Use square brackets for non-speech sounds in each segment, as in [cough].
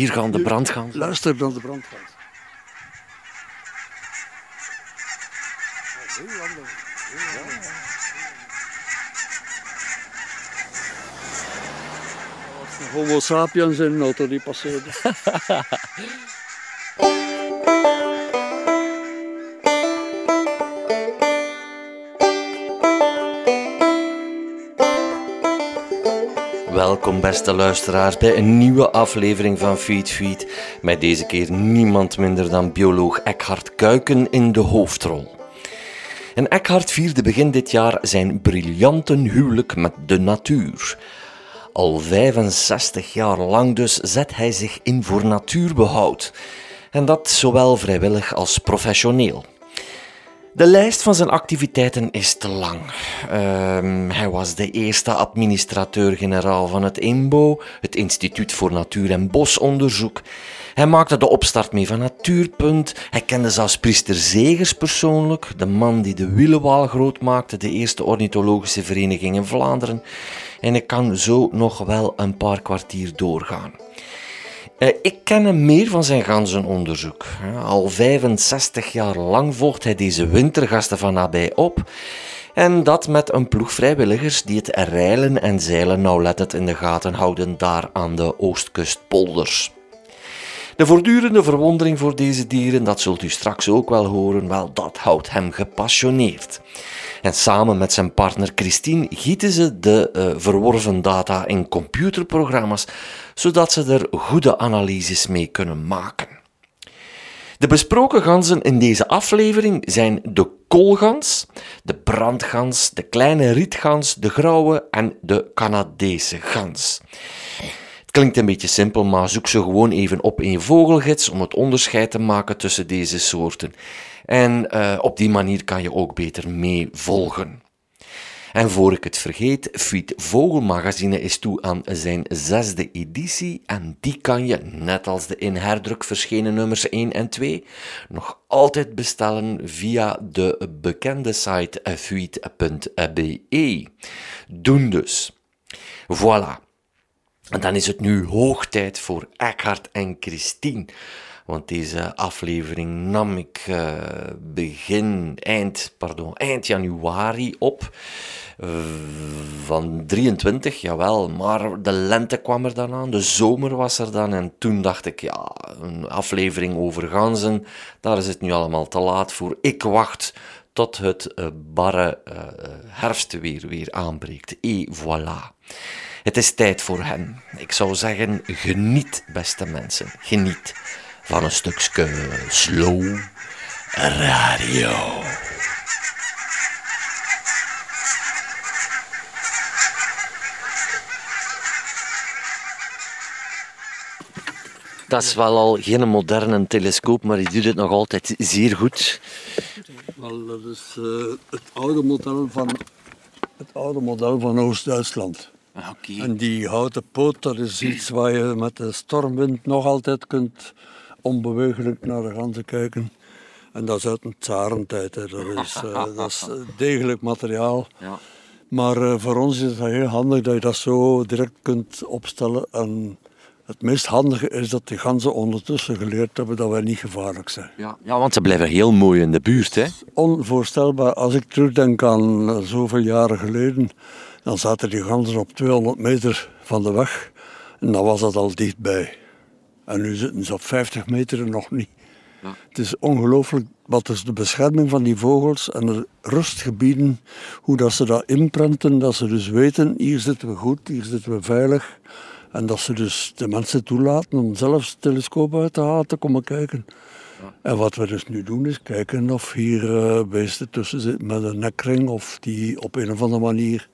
hier gaan de brandganzen. Luister dan de brandgans. Homo sapiens in een auto die passeerde. [laughs] Welkom beste luisteraars bij een nieuwe aflevering van Feed Feed. Met deze keer niemand minder dan bioloog Eckhart Kuiken in de hoofdrol. En Eckhart vierde begin dit jaar zijn briljante huwelijk met de natuur. Al 65 jaar lang dus zet hij zich in voor natuurbehoud. En dat zowel vrijwillig als professioneel. De lijst van zijn activiteiten is te lang. Ehm, hij was de eerste administrateur-generaal van het INBO, het Instituut voor Natuur- en Bosonderzoek. Hij maakte de opstart mee van Natuurpunt. Hij kende zelfs priester Zegers persoonlijk, de man die de wielenwaal groot maakte, de eerste ornithologische vereniging in Vlaanderen. En ik kan zo nog wel een paar kwartier doorgaan. Eh, ik ken hem meer van zijn ganzenonderzoek. Al 65 jaar lang volgt hij deze wintergasten van nabij op. En dat met een ploeg vrijwilligers die het rijlen en zeilen nauwlettend in de gaten houden daar aan de oostkustpolders. De voortdurende verwondering voor deze dieren, dat zult u straks ook wel horen, wel dat houdt hem gepassioneerd. En samen met zijn partner Christine gieten ze de uh, verworven data in computerprogramma's, zodat ze er goede analyses mee kunnen maken. De besproken ganzen in deze aflevering zijn de koolgans, de brandgans, de kleine rietgans, de grauwe en de Canadese gans. Het klinkt een beetje simpel, maar zoek ze gewoon even op in je vogelgids om het onderscheid te maken tussen deze soorten. En uh, op die manier kan je ook beter mee volgen. En voor ik het vergeet, Fiet Vogelmagazine is toe aan zijn zesde editie en die kan je, net als de in herdruk verschenen nummers 1 en 2, nog altijd bestellen via de bekende site fuit.be. Doen dus. Voilà. En dan is het nu hoog tijd voor Eckhart en Christine. Want deze aflevering nam ik uh, begin, eind, pardon, eind januari op. Van 23, jawel, maar de lente kwam er dan aan, de zomer was er dan. En toen dacht ik, ja, een aflevering over ganzen, daar is het nu allemaal te laat voor. Ik wacht tot het uh, barre herfstweer weer aanbreekt. Et voilà. Het is tijd voor hen. Ik zou zeggen, geniet, beste mensen. Geniet van een stukje slow radio. Dat is wel al geen moderne telescoop, maar die doet het nog altijd zeer goed. Wel, dat is uh, het oude model van, het oude model van Oost-Duitsland. Okay. En die houten poot, dat is iets waar je met de stormwind nog altijd kunt onbewegelijk naar de ganzen kijken. En dat is uit een tsarentijd. Hè. Dat, is, uh, [laughs] dat is degelijk materiaal. Ja. Maar uh, voor ons is het heel handig dat je dat zo direct kunt opstellen. En het meest handige is dat die ganzen ondertussen geleerd hebben dat wij niet gevaarlijk zijn. Ja, ja want ze blijven heel mooi in de buurt. Hè? Onvoorstelbaar. Als ik terugdenk aan zoveel jaren geleden, dan zaten die ganzen op 200 meter van de weg. En dan was dat al dichtbij. En nu zitten ze op 50 meter nog niet. Ja. Het is ongelooflijk wat is de bescherming van die vogels en de rustgebieden, hoe dat ze dat inprenten, dat ze dus weten, hier zitten we goed, hier zitten we veilig. En dat ze dus de mensen toelaten om zelfs telescoop uit te halen te komen kijken. Ja. En wat we dus nu doen is kijken of hier uh, beesten tussen zitten met een nekring of die op een of andere manier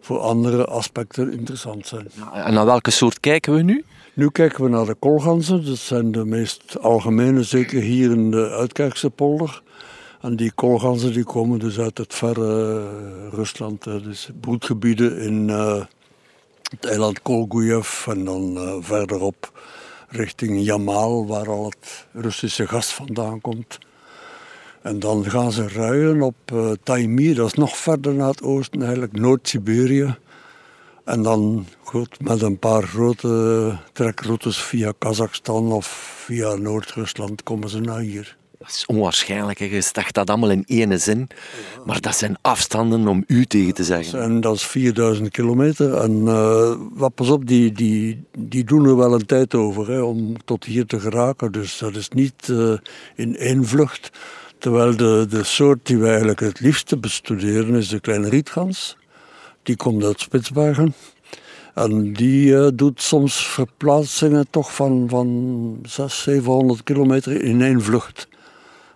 voor andere aspecten interessant zijn. Ja, en naar welke soort kijken we nu? Nu kijken we naar de koolganzen. Dat zijn de meest algemene, zeker hier in de Uitkerkse polder. En die koolganzen die komen dus uit het verre Rusland. Dus broedgebieden in uh, het eiland Kolgujev en dan verderop richting Jamal, waar al het Russische gas vandaan komt. En dan gaan ze ruien op uh, dat is nog verder naar het oosten, eigenlijk Noord-Siberië. En dan goed, met een paar grote trekroutes via Kazachstan of via Noord-Rusland komen ze naar hier. Dat is onwaarschijnlijk. Je zegt dat allemaal in één zin. Maar dat zijn afstanden om u tegen te zeggen. En dat is 4000 kilometer. En uh, wat, pas op, die, die, die doen er wel een tijd over hè, om tot hier te geraken. Dus dat is niet uh, in één vlucht. Terwijl de, de soort die wij eigenlijk het liefste bestuderen is de kleine rietgans. Die komt uit Spitsbergen. En die uh, doet soms verplaatsingen toch van, van 600, 700 kilometer in één vlucht.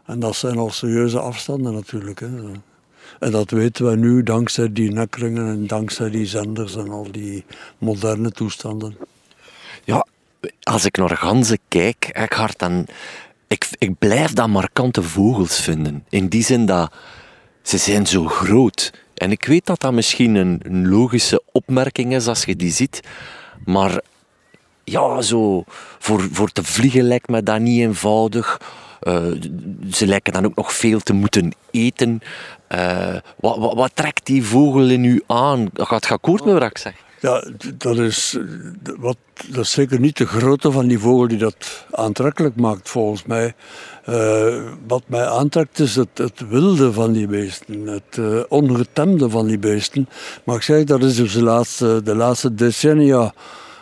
En dat zijn al serieuze afstanden natuurlijk. Hè. En dat weten we nu dankzij die nekringen en dankzij die zenders en al die moderne toestanden. Ja, als ik naar ganzen kijk, Eckhart, dan ik, ik blijf dat markante vogels vinden. In die zin dat ze zijn zo groot. En ik weet dat dat misschien een, logische opmerking is als je die ziet. Maar ja, zo voor, voor te vliegen lijkt me dat niet eenvoudig. Uh, ze lijken dan ook nog veel te moeten eten. Uh, wat, wat, wat, trekt die vogel in u aan? Gaat je akkoord met wat ik zeg? Ja, dat is, wat, dat is zeker niet de grootte van die vogel die dat aantrekkelijk maakt, volgens mij. Uh, wat mij aantrekt is het, het, wilde van die beesten, het uh, ongetemde van die beesten. Maar ik zeg, dat is dus de laatste, de laatste decennia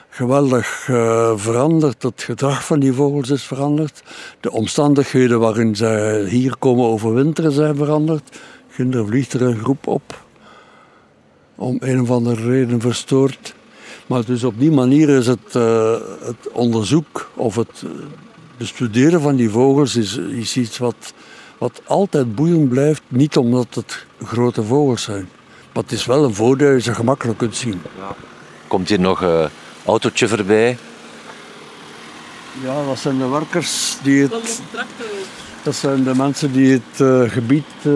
geweldig uh, veranderd. Het gedrag van die vogels is veranderd. De omstandigheden waarin zij hier komen overwinteren zijn veranderd. Ginder vliegt er een groep op om een of andere reden verstoord. Maar dus op die manier is het, het onderzoek of het bestuderen van die vogels is, is iets wat, wat altijd boeiend blijft. Niet omdat het grote vogels zijn. Maar het is wel een voordeel dat je ze gemakkelijk kunt zien. Ja. Komt hier nog een autootje voorbij? Ja, dat zijn de werkers die het... Dat zijn de mensen die het uh, gebied uh,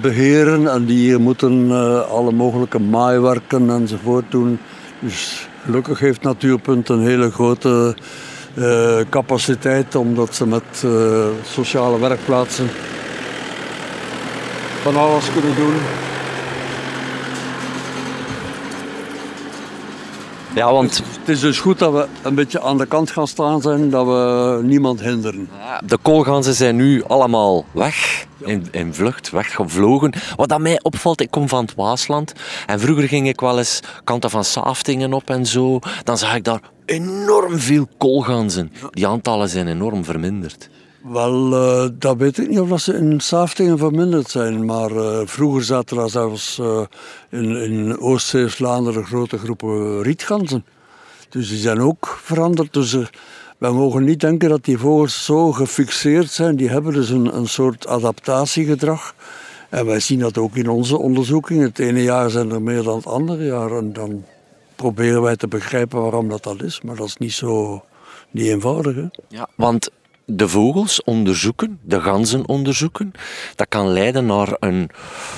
beheren en die hier moeten uh, alle mogelijke maaiwerken enzovoort doen. Dus gelukkig heeft Natuurpunt een hele grote capaciteit omdat ze met sociale werkplaatsen van alles kunnen doen. Ja, want... Het is dus goed dat we een beetje aan de kant gaan staan zijn, dat we niemand hinderen. De koolganzen zijn nu allemaal weg, in, in vlucht, weggevlogen. Wat aan mij opvalt, ik kom van het Waasland en vroeger ging ik wel eens kanten van Saftingen op en zo. Dan zag ik daar enorm veel koolganzen. Die aantallen zijn enorm verminderd. Wel, uh, dat weet ik niet of dat ze in Saftingen verminderd zijn. Maar uh, vroeger zaten er zelfs uh, in, in Oost-Zeeuws-Vlaanderen grote groepen rietganzen. Dus die zijn ook veranderd. Dus wij mogen niet denken dat die vogels zo gefixeerd zijn. Die hebben dus een, een soort adaptatiegedrag. En wij zien dat ook in onze onderzoekingen. Het ene jaar zijn er meer dan het andere jaar. En dan proberen wij te begrijpen waarom dat, dat is. Maar dat is niet zo niet eenvoudig. Hè? Ja, want de vogels onderzoeken, de ganzen onderzoeken. Dat kan leiden naar een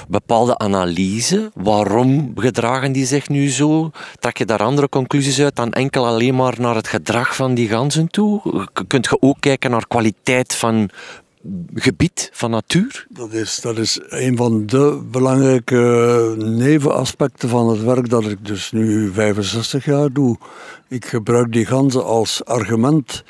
bepaalde analyse. Waarom gedragen die zich nu zo? Trek je daar andere conclusies uit dan enkel alleen maar naar het gedrag van die ganzen toe? Kunt je ook kijken naar kwaliteit van gebied, van natuur? Dat is, dat is een van de belangrijke nevenaspecten van het werk dat ik dus nu 65 jaar doe. Ik gebruik die ganzen als argument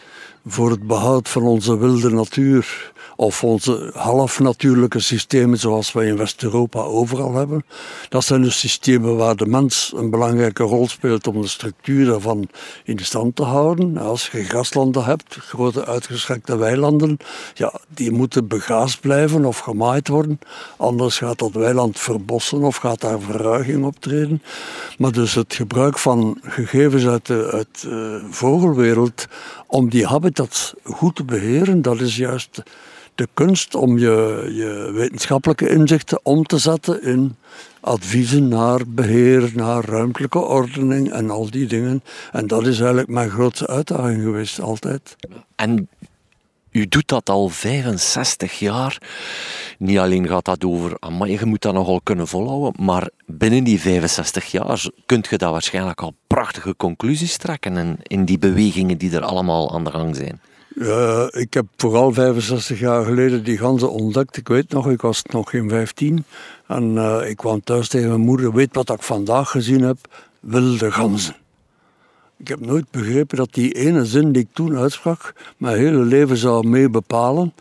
voor het behoud van onze wilde natuur of onze halfnatuurlijke systemen zoals wij in West-Europa overal hebben. Dat zijn dus systemen waar de mens een belangrijke rol speelt om de structuur daarvan in stand te houden. Als je graslanden hebt, grote uitgestrekte weilanden, ja, die moeten begaasd blijven of gemaaid worden. Anders gaat dat weiland verbossen of gaat daar verruiging optreden. Maar dus het gebruik van gegevens uit uit de vogelwereld om die habitats goed te beheren, dat is juist de kunst om je, je wetenschappelijke inzichten om te zetten in adviezen naar beheer, naar ruimtelijke ordening en al die dingen. En dat is eigenlijk mijn grootste uitdaging geweest, altijd. En u doet dat al 65 jaar. Niet alleen gaat dat over, maar je moet dat nogal kunnen volhouden, maar binnen die 65 jaar kunt je daar waarschijnlijk al prachtige conclusies trekken in, die bewegingen die er allemaal aan de gang zijn. Ja, ik heb vooral 65 jaar geleden die ganzen ontdekt. Ik weet nog, ik was nog geen 15. En uh, ik kwam thuis tegen mijn moeder. Weet wat ik vandaag gezien heb? wilde ganzen. Ik heb nooit begrepen dat die ene zin die ik toen uitsprak mijn hele leven zou mee bepalen.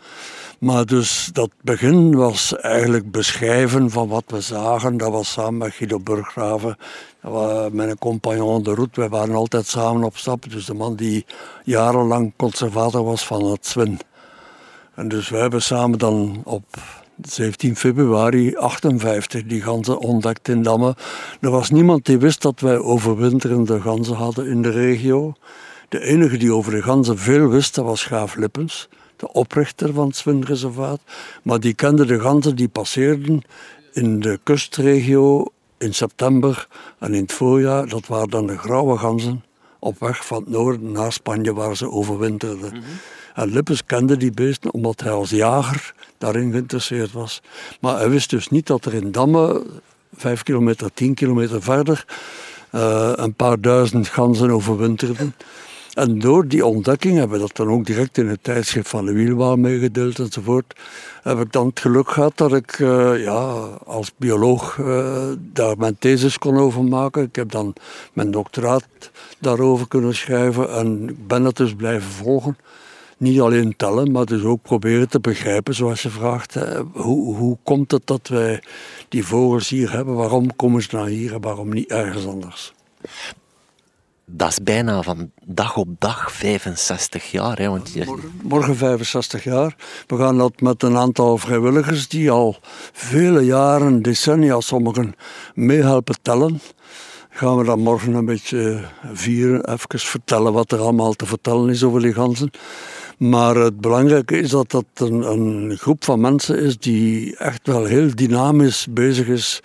Maar dus dat begin was eigenlijk beschrijven van wat we zagen. Dat was samen met Guido Burggraven, mijn compagnon de route. We waren altijd samen op stap. Dus de man die jarenlang conservator was van het Zwin. En dus wij hebben samen dan op 17 februari 58 die ganzen ontdekt in Damme. Er was niemand die wist dat wij overwinterende ganzen hadden in de regio. De enige die over de ganzen veel wist, dat was Graaf Lippens, de oprichter van het Zwinreservaat. Maar die kende de ganzen die passeerden in de kustregio in september en in het voorjaar. Dat waren dan de grauwe ganzen op weg van het noorden naar Spanje waar ze overwinterden. Mhm. En Lippens kende die beesten omdat hij als jager daarin geïnteresseerd was. Maar hij wist dus niet dat er in Damme, vijf kilometer, tien kilometer verder, uh, een paar duizend ganzen overwinterden. En door die ontdekking hebben we dat dan ook direct in het tijdschrift van de wielbaan meegedeeld enzovoort. Heb ik dan het geluk gehad dat ik uh, ja, als bioloog uh, daar mijn thesis kon over maken. Ik heb dan mijn doctoraat daarover kunnen schrijven en ik ben het dus blijven volgen niet alleen tellen, maar dus ook proberen te begrijpen, zoals je vraagt, hoe, hoe komt het dat wij die vogels hier hebben? Waarom komen ze naar hier en waarom niet ergens anders? Dat is bijna van dag op dag 65 jaar. Hè, want morgen, morgen 65 jaar. We gaan dat met een aantal vrijwilligers die al vele jaren, decennia sommigen, meehelpen tellen gaan we dan morgen een beetje vieren, even vertellen wat er allemaal te vertellen is over die ganzen. Maar het belangrijke is dat dat een, een, groep van mensen is die echt wel heel dynamisch bezig is.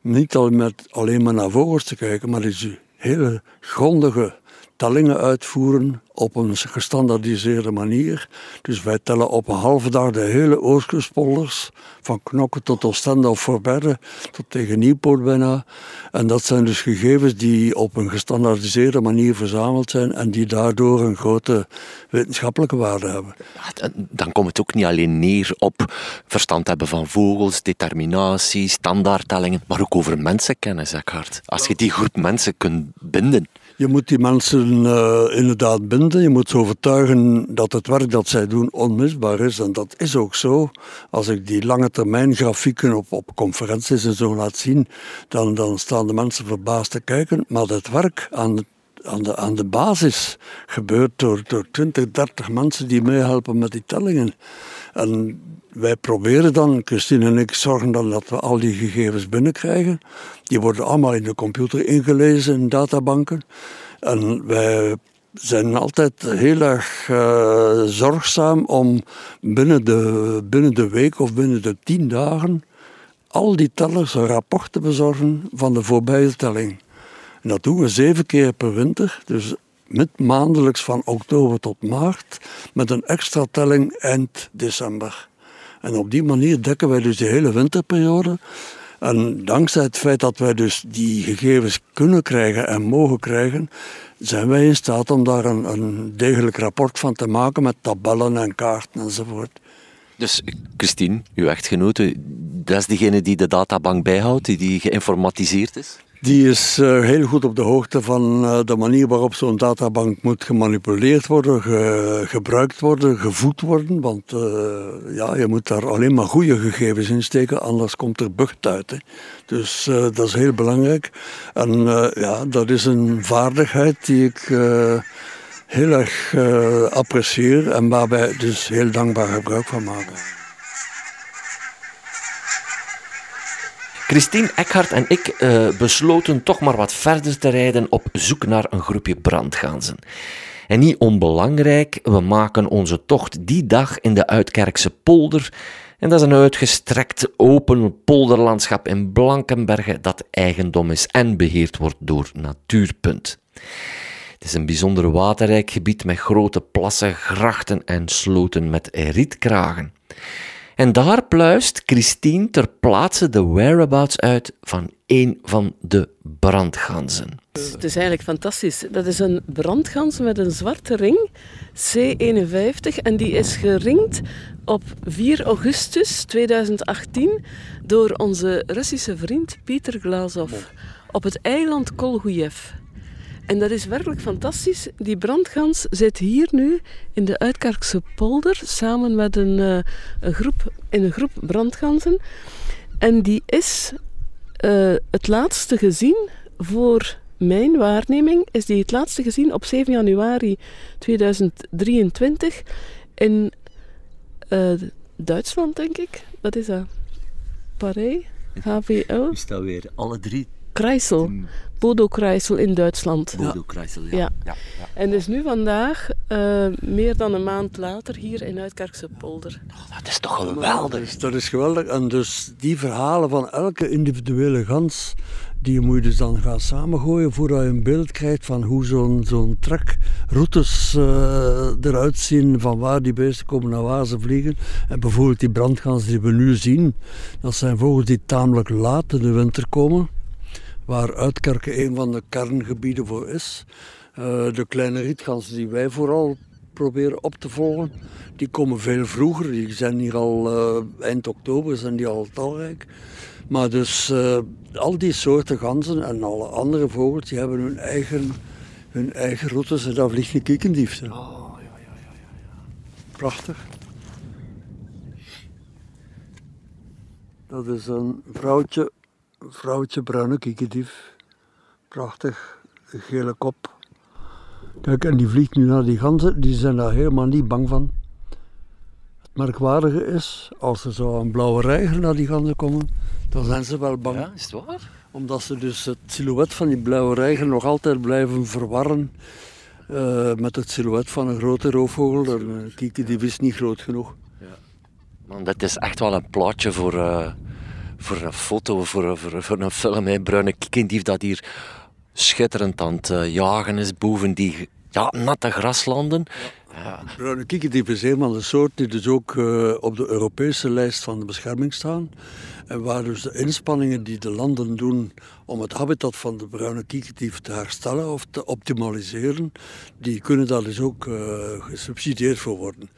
Niet alleen, met, alleen maar naar vogels te kijken, maar die hele grondige tellingen uitvoeren op een gestandaardiseerde manier. Dus wij tellen op een halve dag de hele Oostkustpolders, van Knokken tot Oostende of Voorberre, tot tegen Nieuwpoort bijna. En dat zijn dus gegevens die op een gestandaardiseerde manier verzameld zijn en die daardoor een grote wetenschappelijke waarde hebben. Dan komt het ook niet alleen neer op verstand hebben van vogels, determinatie, standaardtellingen, maar ook over mensenkennis, Eckhart. Als je die groep mensen kunt binden. Je moet die mensen uh, inderdaad binden. Je moet ze overtuigen dat het werk dat zij doen onmisbaar is. En dat is ook zo. Als ik die lange termijn grafieken op, op conferenties en zo laat zien, dan, dan staan de mensen verbaasd te kijken. Maar het werk aan aan de, aan de basis gebeurt door, door 20, 30 mensen die meehelpen met die tellingen. En wij proberen dan, Christine en ik zorgen dan dat we al die gegevens binnenkrijgen. Die worden allemaal in de computer ingelezen in databanken. En wij zijn altijd heel erg uh, zorgzaam om binnen de, binnen de week of binnen de tien dagen al die tellers een rapport te bezorgen van de voorbije telling. En dat doen we zeven keer per winter, dus met maandelijks van oktober tot maart, met een extra telling eind december. En op die manier dekken wij dus de hele winterperiode. En dankzij het feit dat wij dus die gegevens kunnen krijgen en mogen krijgen, zijn wij in staat om daar een, een degelijk rapport van te maken met tabellen en kaarten enzovoort. Dus Christine, uw echtgenote, dat is degene die de databank bijhoudt, die, die geïnformatiseerd is? Die is uh, heel goed op de hoogte van uh, de manier waarop zo'n databank moet gemanipuleerd worden, ge gebruikt worden, gevoed worden. Want uh, ja, je moet daar alleen maar goede gegevens in steken, anders komt er bucht uit. Hè. Dus dat is heel belangrijk. En ja, dat is een vaardigheid die ik heel erg apprecieer en waar wij dus heel dankbaar gebruik van maken. Christine Eckhart en ik uh, besloten toch maar wat verder te rijden op zoek naar een groepje brandganzen. En niet onbelangrijk, we maken onze tocht die dag in de Uitkerkse polder. En dat is een uitgestrekt open polderlandschap in Blankenbergen dat eigendom is en beheerd wordt door Natuurpunt. Het is een bijzonder waterrijk gebied met grote plassen, grachten en sloten met rietkragen. En daar pluist Christine ter plaatse de whereabouts uit van een van de brandganzen. Het is eigenlijk fantastisch. Dat is een brandgans met een zwarte ring, C51, en die is geringd op 4 augustus 2018 door onze Russische vriend Pieter Glazov. op het eiland Kolgujev. En dat is werkelijk fantastisch. Die brandgans zit hier nu in de Uitkarkse polder samen met een, een groep, in een groep brandganzen. En die is uh, het laatste gezien voor mijn waarneming is die het laatste gezien op 7 januari 2023 in uh, Duitsland, denk ik. Wat is dat? Parijs? HVL? Is dat weer alle drie? Kreisel. Bodo Kreisel in Duitsland. Bodo Kreisel, ja. ja. ja. ja. En dus nu vandaag, uh, meer dan een maand later, hier in Uitkerkse polder. Oh, dat is toch geweldig? Dat is, dat is geweldig. En dus die verhalen van elke individuele gans, die moet je dus dan gaan samengooien voordat je een beeld krijgt van hoe zo'n zo'n trekroutes uh, eruit zien, van waar die beesten komen naar waar ze vliegen. En bijvoorbeeld die brandgans die we nu zien, dat zijn vogels die tamelijk laat in de winter komen waar Uitkerken een van de kerngebieden voor is. Uh, de kleine rietgansen die wij vooral proberen op te volgen, die komen veel vroeger. Die zijn hier al uh, eind oktober, zijn die al talrijk. Maar dus uh, al die soorten ganzen en alle andere vogels, die hebben hun eigen, hun eigen routes en daar vliegt een kiekendief. Oh, ja, ja, ja, ja. Prachtig. Dat is een vrouwtje vrouwtje bruine kiekendief. Prachtig, gele kop. Kijk, en die vliegt nu naar die ganzen, die zijn daar helemaal niet bang van. Het merkwaardige is, als er zo een blauwe reiger naar die ganzen komen, dan zijn ze wel bang. Ja, is het waar? Omdat ze dus het silhouet van die blauwe reiger nog altijd blijven verwarren uh, met het silhouet van een grote roofvogel. Een kiekendief is niet groot genoeg. Ja. Man, dat is echt wel een plaatje voor... Uh voor een foto, voor, voor, een film. Hè. Bruine kiekendief dat hier schitterend aan het uh, jagen is boven die ja, natte graslanden. Bruine kiekendief is een van de die dus ook uh, op de Europese lijst van de bescherming staan. En waar dus de inspanningen die de landen doen om het habitat van de bruine kiekendief te herstellen of te optimaliseren, die kunnen daar dus ook uh, gesubsidieerd voor worden.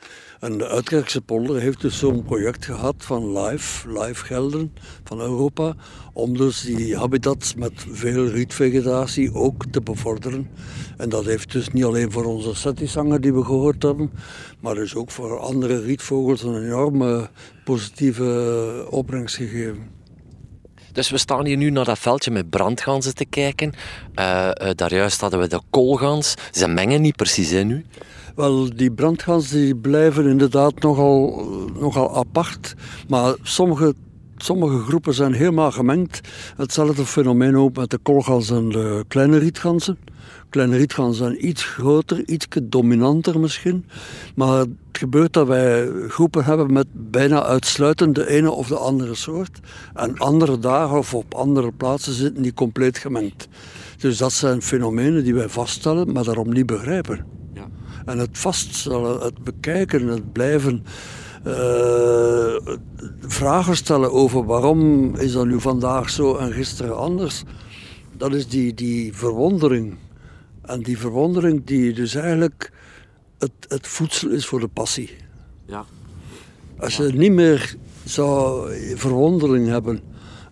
En de Uitkerkse polder heeft dus zo'n project gehad van LIFE, LIFE gelden van Europa, om dus die habitats met veel rietvegetatie ook te bevorderen. En dat heeft dus niet alleen voor onze settisanger die we gehoord hebben, maar dus ook voor andere rietvogels een enorme positieve opbrengst gegeven. Dus we staan hier nu naar dat veldje met brandganzen te kijken. Uh, uh, daarjuist hadden we de koolgans. Ze mengen niet precies in nu. Wel, die brandgans die blijven inderdaad nogal, nogal apart. Maar sommige, sommige groepen zijn helemaal gemengd. Hetzelfde fenomeen ook met de koolgans en de kleine rietganzen. Kleine rietganzen zijn iets groter, iets dominanter misschien. Maar het gebeurt dat wij groepen hebben met bijna uitsluitend de ene of de andere soort. En andere dagen of op andere plaatsen zitten die compleet gemengd. Dus dat zijn fenomenen die wij vaststellen, maar daarom niet begrijpen. En het vaststellen, het bekijken, het blijven uh, vragen stellen over waarom is dat nu vandaag zo en gisteren anders. Dat is die, die verwondering. En die verwondering die dus eigenlijk het, het voedsel is voor de passie. Ja. Als je niet meer zou verwondering hebben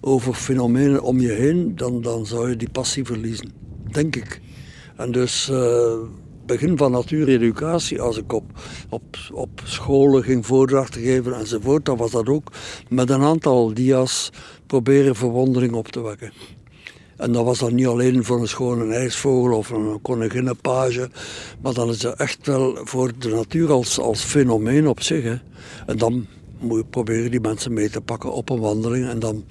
over fenomenen om je heen, dan, dan zou je die passie verliezen. Denk ik. En dus... Uh, begin van natuureducatie, als ik op, op, op scholen ging voordrachten geven enzovoort, dan was dat ook met een aantal dia's proberen verwondering op te wekken. En dat was dan niet alleen voor een schone ijsvogel of een koninginnenpage, maar dan is het echt wel voor de natuur als, als fenomeen op zich. Hè. En dan moet je proberen die mensen mee te pakken op een wandeling en dan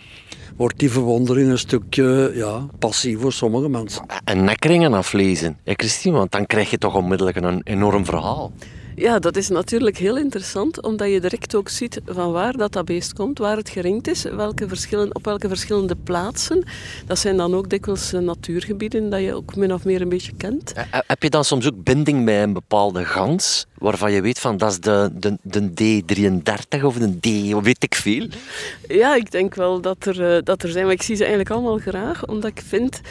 wordt die verwondering een stukje ja, passief voor sommige mensen. En nekringen aflezen, Christine, want dan krijg je toch onmiddellijk een enorm verhaal. Ja, dat is natuurlijk heel interessant, omdat je direct ook ziet van waar dat, dat beest komt, waar het geringd is, welke verschillen, op welke verschillende plaatsen. Dat zijn dan ook dikwijls eh, natuurgebieden dat je ook min of meer een beetje kent. Heb je dan soms ook binding bij een bepaalde gans, waarvan je weet van dat is de, de, de D33 of de D, weet ik veel? Ja, ik denk wel dat er, eh, dat er zijn, maar ik zie ze eigenlijk allemaal graag, omdat ik vind...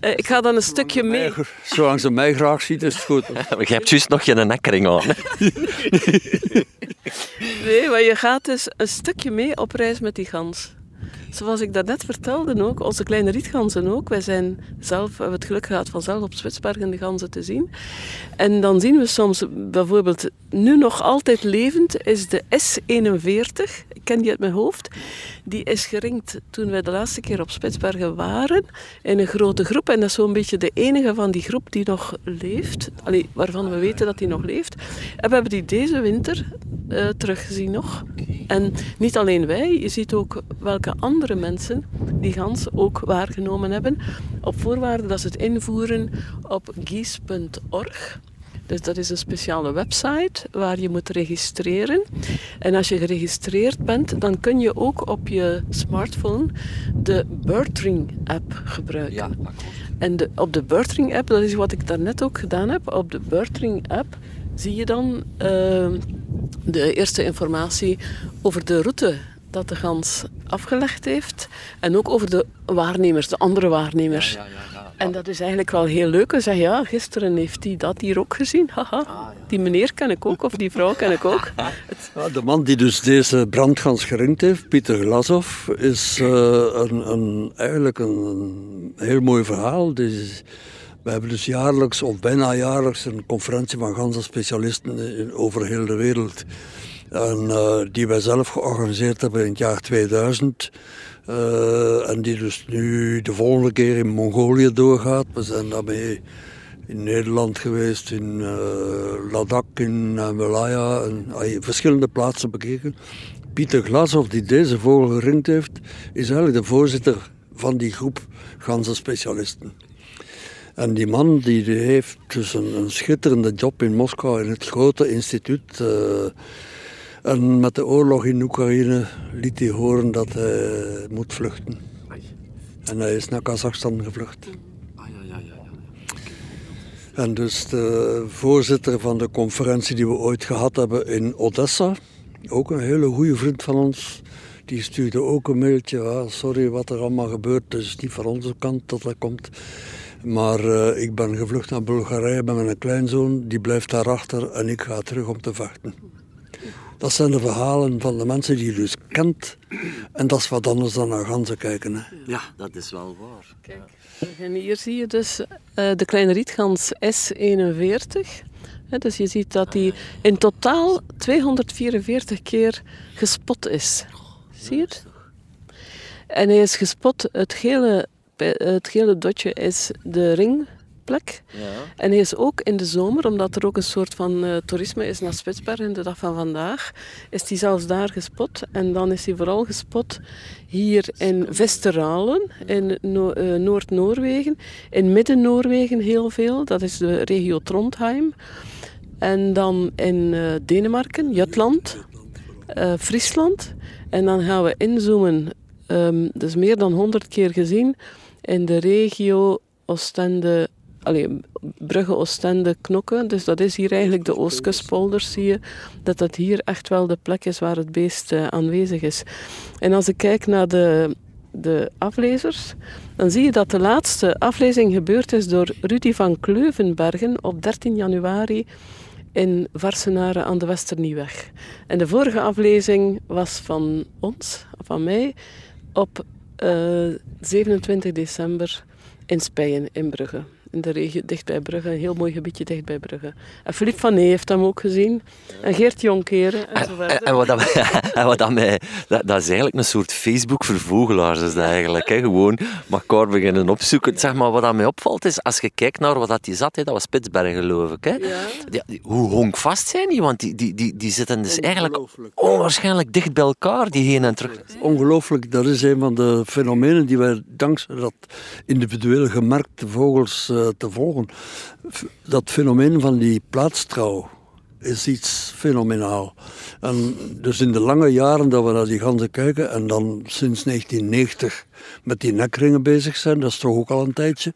Uh, ik ga dan een stukje mee... Zolang ze mij graag ziet, is het goed. [laughs] je hebt juist nog geen nekkering aan. nee, maar je gaat dus een stukje mee op reis met die gans. Zoals ik daarnet vertelde ook, onze kleine rietganzen ook. Wij zijn zelf, hebben het geluk gehad van zelf op Spitsbergen de ganzen te zien. En dan zien we soms bijvoorbeeld, nu nog altijd levend, is de S41. Ken die uit mijn hoofd. Die is geringd toen wij de laatste keer op Spitsbergen waren. In een grote groep. En dat is zo'n beetje de enige van die groep die nog leeft. Allee, waarvan we weten dat die nog leeft. En we hebben die deze winter uh, teruggezien nog. En niet alleen wij, je ziet ook welke andere mensen die gans ook waargenomen hebben. Op voorwaarde dat ze het invoeren op gies.org. Dus dat is een speciale website waar je moet registreren. En als je geregistreerd bent, dan kun je ook op je smartphone de Birdring app gebruiken. Ja, en de, op de Birdring app, dat is wat ik daarnet ook gedaan heb, op de Birdring app zie je dan uh, de eerste informatie over de route dat de gans afgelegd heeft. En ook over de waarnemers, de andere waarnemers. Ja, ja, ja, en dat is eigenlijk wel heel leuk. Zegt, ja, gisteren heeft hij dat hier ook gezien. [laughs] Haha. Ah, die meneer ken ik ook, of die vrouw ken ik ook. [laughs] de man die dus deze brandgans geringd heeft, Pieter Glasov, is uh, een, een, eigenlijk een, een, heel mooi verhaal. Dus, we hebben dus jaarlijks, of bijna jaarlijks, een conferentie van ganzenspecialisten over heel de wereld. En, uh, die wij zelf georganiseerd hebben in het jaar 2000. Uh, en die dus nu de volgende keer in Mongolië doorgaat. We zijn daarmee in Nederland geweest, in uh, Ladakh, in Malaya, en verschillende plaatsen bekeken. Pieter Glasov, die deze vogel geringd heeft, is eigenlijk de voorzitter van die groep ganzenspecialisten. En die man die, heeft dus een, een, schitterende job in Moskou in het grote instituut. En met de oorlog in Oekraïne liet hij horen dat hij moet vluchten. En hij is naar Kazachstan gevlucht. En dus de voorzitter van de conferentie die we ooit gehad hebben in Odessa, ook een hele goede vriend van ons, die stuurde ook een mailtje. Ah, sorry wat er allemaal gebeurt, het is niet van onze kant dat dat komt. Maar uh, ik ben gevlucht naar Bulgarije met mijn kleinzoon, die blijft daarachter en ik ga terug om te vechten. Dat zijn de verhalen van de mensen die je dus kent. En dat is wat anders dan naar ganzen kijken. Hè. Ja, dat is wel waar. Kijk. En hier zie je dus uh, de kleine rietgans S41. dus je ziet dat die in totaal 244 keer gespot is. Zie je het? En hij is gespot, het gele, het gele dotje is de ring plek. Ja. En hij is ook in de zomer, omdat er ook een soort van uh, toerisme is naar Spitsbergen, de dag van vandaag, is hij zelfs daar gespot. En dan is hij vooral gespot hier in Vesteralen, in no uh, Noord-Noorwegen. In Midden-Noorwegen heel veel, dat is de regio Trondheim. En dan in uh, Denemarken, Jutland, Friesland. En dan gaan we inzoomen, um, dus meer dan 100 keer gezien, in de regio Oostende, allee, Brugge, Oostende, Knokken. Dus dat is hier eigenlijk de Oostkustpolders, zie je. Dat dat hier echt wel de plek is waar het beest uh, aanwezig is. En als ik kijk naar de, de aflezers, dan zie je dat de laatste aflezing gebeurd is door Rudy van Kleuvenbergen op 13 januari in Varsenaren aan de Westernieuweg. En de vorige aflezing was van ons, van mij, op uh, eh, 27 december in Spijen in Brugge in de regio dicht bij Brugge, een heel mooi gebiedje dicht bij Brugge. En Philippe van Nee heeft hem ook gezien. En Geert Jonkeren en zo verder. En, wat, dat, [laughs] en wat dat, mij, dat, dat, is eigenlijk een soort Facebook voor vogelaars is dat eigenlijk. Hè. Gewoon elkaar beginnen opzoeken. Zeg maar, wat dat mij opvalt is, als je kijkt naar wat dat die zat, hè, dat was Spitsbergen geloof ik. Hè. Ja. hoe honkvast zijn die? Want die, die, die, die zitten dus eigenlijk onwaarschijnlijk dicht bij elkaar, die heen en terug. Ongelooflijk, dat is een van de fenomenen die wij dankzij dat individueel gemerkte vogels eh, te volgen. Dat fenomeen van die plaatstrouw is iets fenomenaal. En dus in de lange jaren dat we naar die ganzen kijken en dan sinds 1990 met die nekringen bezig zijn, dat is toch ook al een tijdje,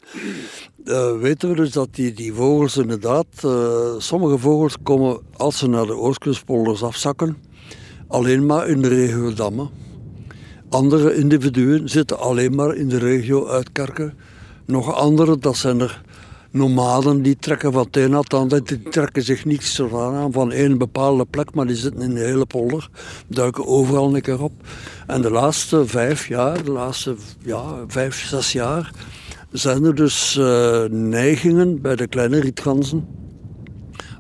uh, weten we dus dat die, die vogels inderdaad, uh, sommige vogels komen als ze naar de Oostkustpolders afzakken, alleen maar in de regio Dammen. Andere individuen zitten alleen maar in de regio Uitkerken nog andere, dat zijn er nomaden die trekken van een het ander. Die trekken zich niets aan van één bepaalde plek, maar die zitten in de hele polder. Duiken overal een keer op. En de laatste vijf jaar, de laatste ja, vijf, zes jaar, zijn er dus uh, neigingen bij de kleine rietganzen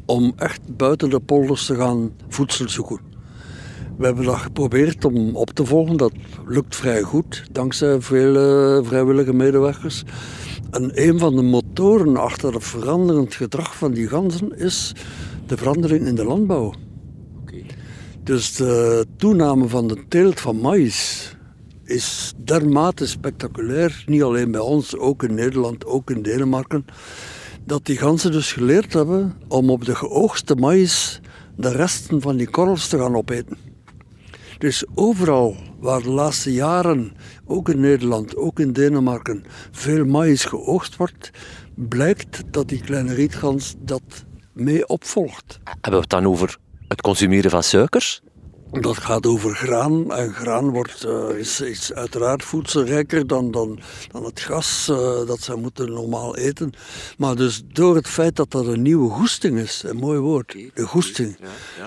om echt buiten de polders te gaan voedsel zoeken. We hebben dat geprobeerd om op te volgen. Dat lukt vrij goed, dankzij vele vrijwillige medewerkers. En een van de motoren achter het veranderend gedrag van die ganzen is de verandering in de landbouw. Dus de toename van de teelt van maïs is dermate spectaculair, niet alleen bij ons, ook in Nederland, ook in Denemarken, dat die ganzen dus geleerd hebben om op de geoogste maïs de resten van die korrels te gaan opeten. Dus overal waar de laatste jaren, ook in Nederland, ook in Denemarken, veel maïs geoogst wordt, blijkt dat die kleine rietgans dat mee opvolgt. Hebben we het dan over het consumeren van suikers? Dat gaat over graan. En graan wordt, uh, is, is uiteraard voedselrijker dan, dan, dan het gas uh, dat ze moeten normaal eten. Maar dus door het feit dat dat een nieuwe goesting is, een mooi woord, de goesting.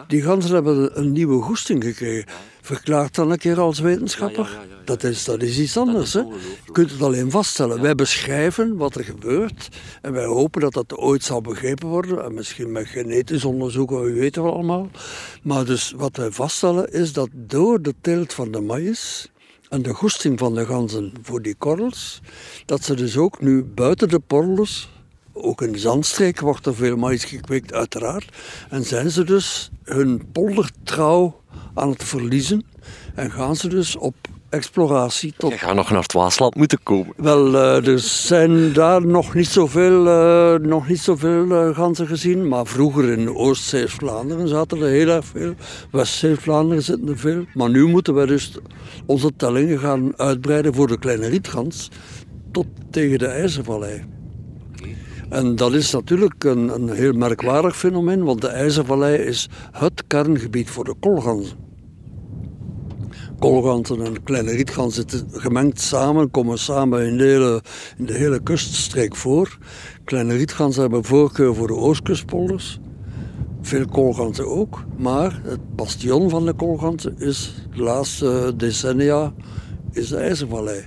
Die ganzen hebben een nieuwe goesting gekregen. Verklaart dan een keer als wetenschapper. dat, is, dat is iets anders. hè? Je kunt het alleen vaststellen. Wij beschrijven wat er gebeurt. En wij hopen dat dat ooit zal begrepen worden. En misschien met genetisch onderzoek, wie weten we allemaal. Maar dus wat wij vaststellen is dat door de teelt van de maïs en de goesting van de ganzen voor die korrels, dat ze dus ook nu buiten de porrels ook in de zandstreek wordt er veel maïs gekweekt, uiteraard. En zijn ze dus hun poldertrouw aan het verliezen. En gaan ze dus op exploratie tot... Je gaat nog naar het Waasland moeten komen. Wel, uh, er zijn daar nog niet zoveel, uh, nog niet zoveel uh, ganzen gezien. Maar vroeger in Oost-Zeeuws-Vlaanderen zaten er heel erg veel. West-Zeeuws-Vlaanderen zitten er veel. Maar nu moeten we dus onze tellingen gaan uitbreiden voor de kleine rietgans. Tot tegen de IJzervallei. En dat is natuurlijk een, een heel merkwaardig fenomeen, want de IJzervallei is het kerngebied voor de koolganzen. Koolganzen en kleine rietganzen zitten gemengd samen, komen samen in de hele, in de hele kuststreek voor. Kleine rietganzen hebben voorkeur voor de oostkustpolders. Veel koolganzen ook, maar het bastion van de koolganzen is de laatste decennia is de IJzervallei.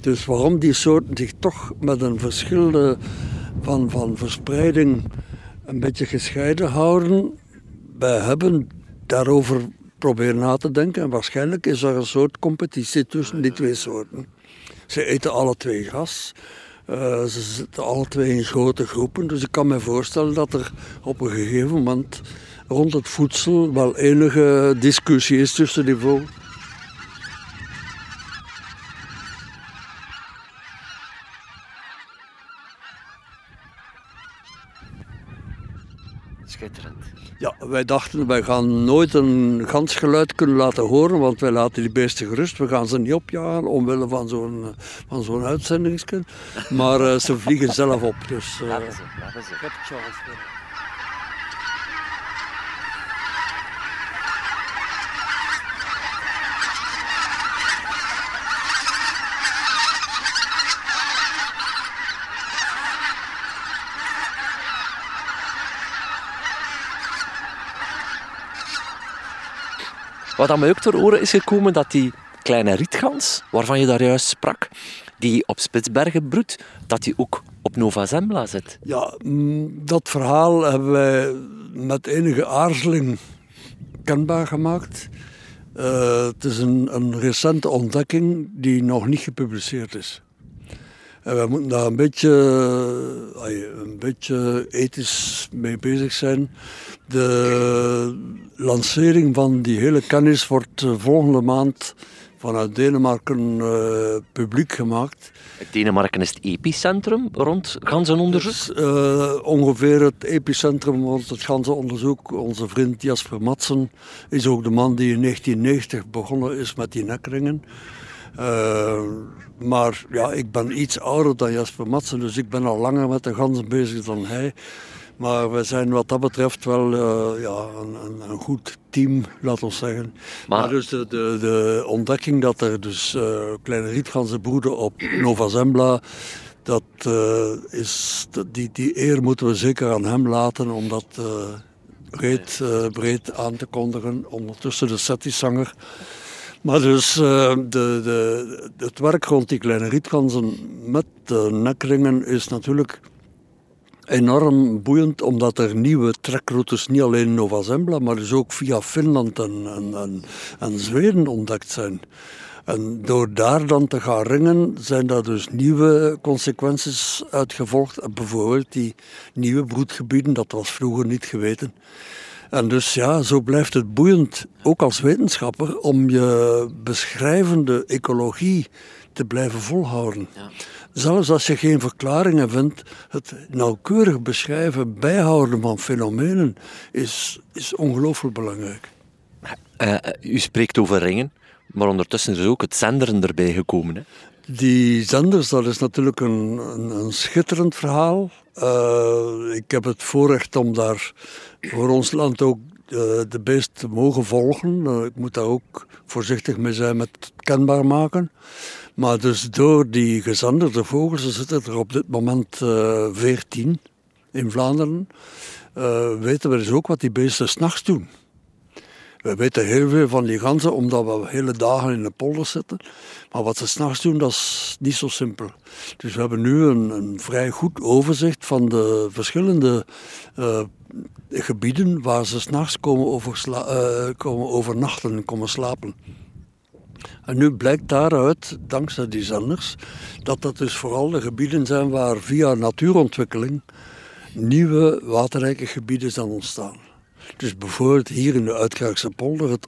Dus waarom die soorten zich toch met een verschillende van, van verspreiding een beetje gescheiden houden. Wij hebben daarover proberen na te denken en waarschijnlijk is er een soort competitie tussen die twee soorten. Ze eten alle twee gas. Uh, ze zitten alle twee in grote groepen, dus ik kan me voorstellen dat er op een gegeven moment rond het voedsel wel enige discussie is tussen die vogels. Ja, wij dachten, wij gaan nooit een gansgeluid kunnen laten horen, want wij laten die beesten gerust. We gaan ze niet opjagen omwille van zo'n van zo'n. Maar uh, ze vliegen zelf op. Dus, uh, laten ze, laten ze. Wat aan mij ook ter oren is gekomen, dat die kleine rietgans, waarvan je daar juist sprak, die op Spitsbergen broedt, dat die ook op Nova Zembla zit. Ja, mm, dat verhaal hebben wij met enige aarzeling kenbaar gemaakt. Uh, het is een, een recente ontdekking die nog niet gepubliceerd is. En we moeten daar een beetje, een beetje ethisch mee bezig zijn. De lancering van die hele kennis wordt eh, volgende maand vanuit Denemarken uh, publiek gemaakt. Denemarken is het epicentrum rond ganzenonderzoek? Uh, ongeveer het epicentrum rond het ganzenonderzoek. Onze vriend Jasper Matsen is ook de man die in 1990 begonnen is met die nekringen. Uh, maar ja, ik ben iets ouder dan Jasper Matsen, dus ik ben al langer met de ganzen bezig dan hij. Maar we zijn wat dat betreft wel uh, ja, een, een, een, goed team, laat ons zeggen. Maar, dus de, de, de, ontdekking dat er dus uh, kleine rietganzen broeden op Nova Zembla, Dat is, die, die eer moeten we zeker aan hem laten om dat breed, breed aan te kondigen. Ondertussen de Settisanger. Maar dus de, de, het werk rond die kleine rietganzen met de nekringen is natuurlijk enorm boeiend, omdat er nieuwe trekroutes niet alleen in Nova Zembla, maar dus ook via Finland en, en, en, Zweden ontdekt zijn. En door daar dan te gaan ringen, zijn daar dus nieuwe consequenties uitgevolgd. Bijvoorbeeld die nieuwe broedgebieden, dat was vroeger niet geweten. En dus ja, zo blijft het boeiend, ook als wetenschapper, om je beschrijvende ecologie te blijven volhouden. Ja. Zelfs als je geen verklaringen vindt, het nauwkeurig beschrijven, bijhouden van fenomenen is, is ongelooflijk belangrijk. Uh, u spreekt over ringen, maar ondertussen is ook het zenderen erbij gekomen. Hè? Die zenders, dat is natuurlijk een, een, een schitterend verhaal. Uh, ik heb het voorrecht om daar voor ons land ook uh, de beest te mogen volgen. ik moet daar ook voorzichtig mee zijn met kenbaar maken. Maar dus door die gezanderde vogels, er zitten er op dit moment eh, 14 in Vlaanderen, weten we dus ook wat die beesten s'nachts doen. We weten heel veel van die ganzen, omdat we hele dagen in de polder zitten. Maar wat ze s'nachts doen, dat is niet zo simpel. Dus we hebben nu een, vrij goed overzicht van de verschillende gebieden waar ze s'nachts komen, uh, komen overnachten, komen slapen. En nu blijkt daaruit, dankzij die zenders, dat dat dus vooral de gebieden zijn waar via natuurontwikkeling nieuwe waterrijke gebieden zijn ontstaan. Dus bijvoorbeeld hier in de Uitkrijgse polder, het,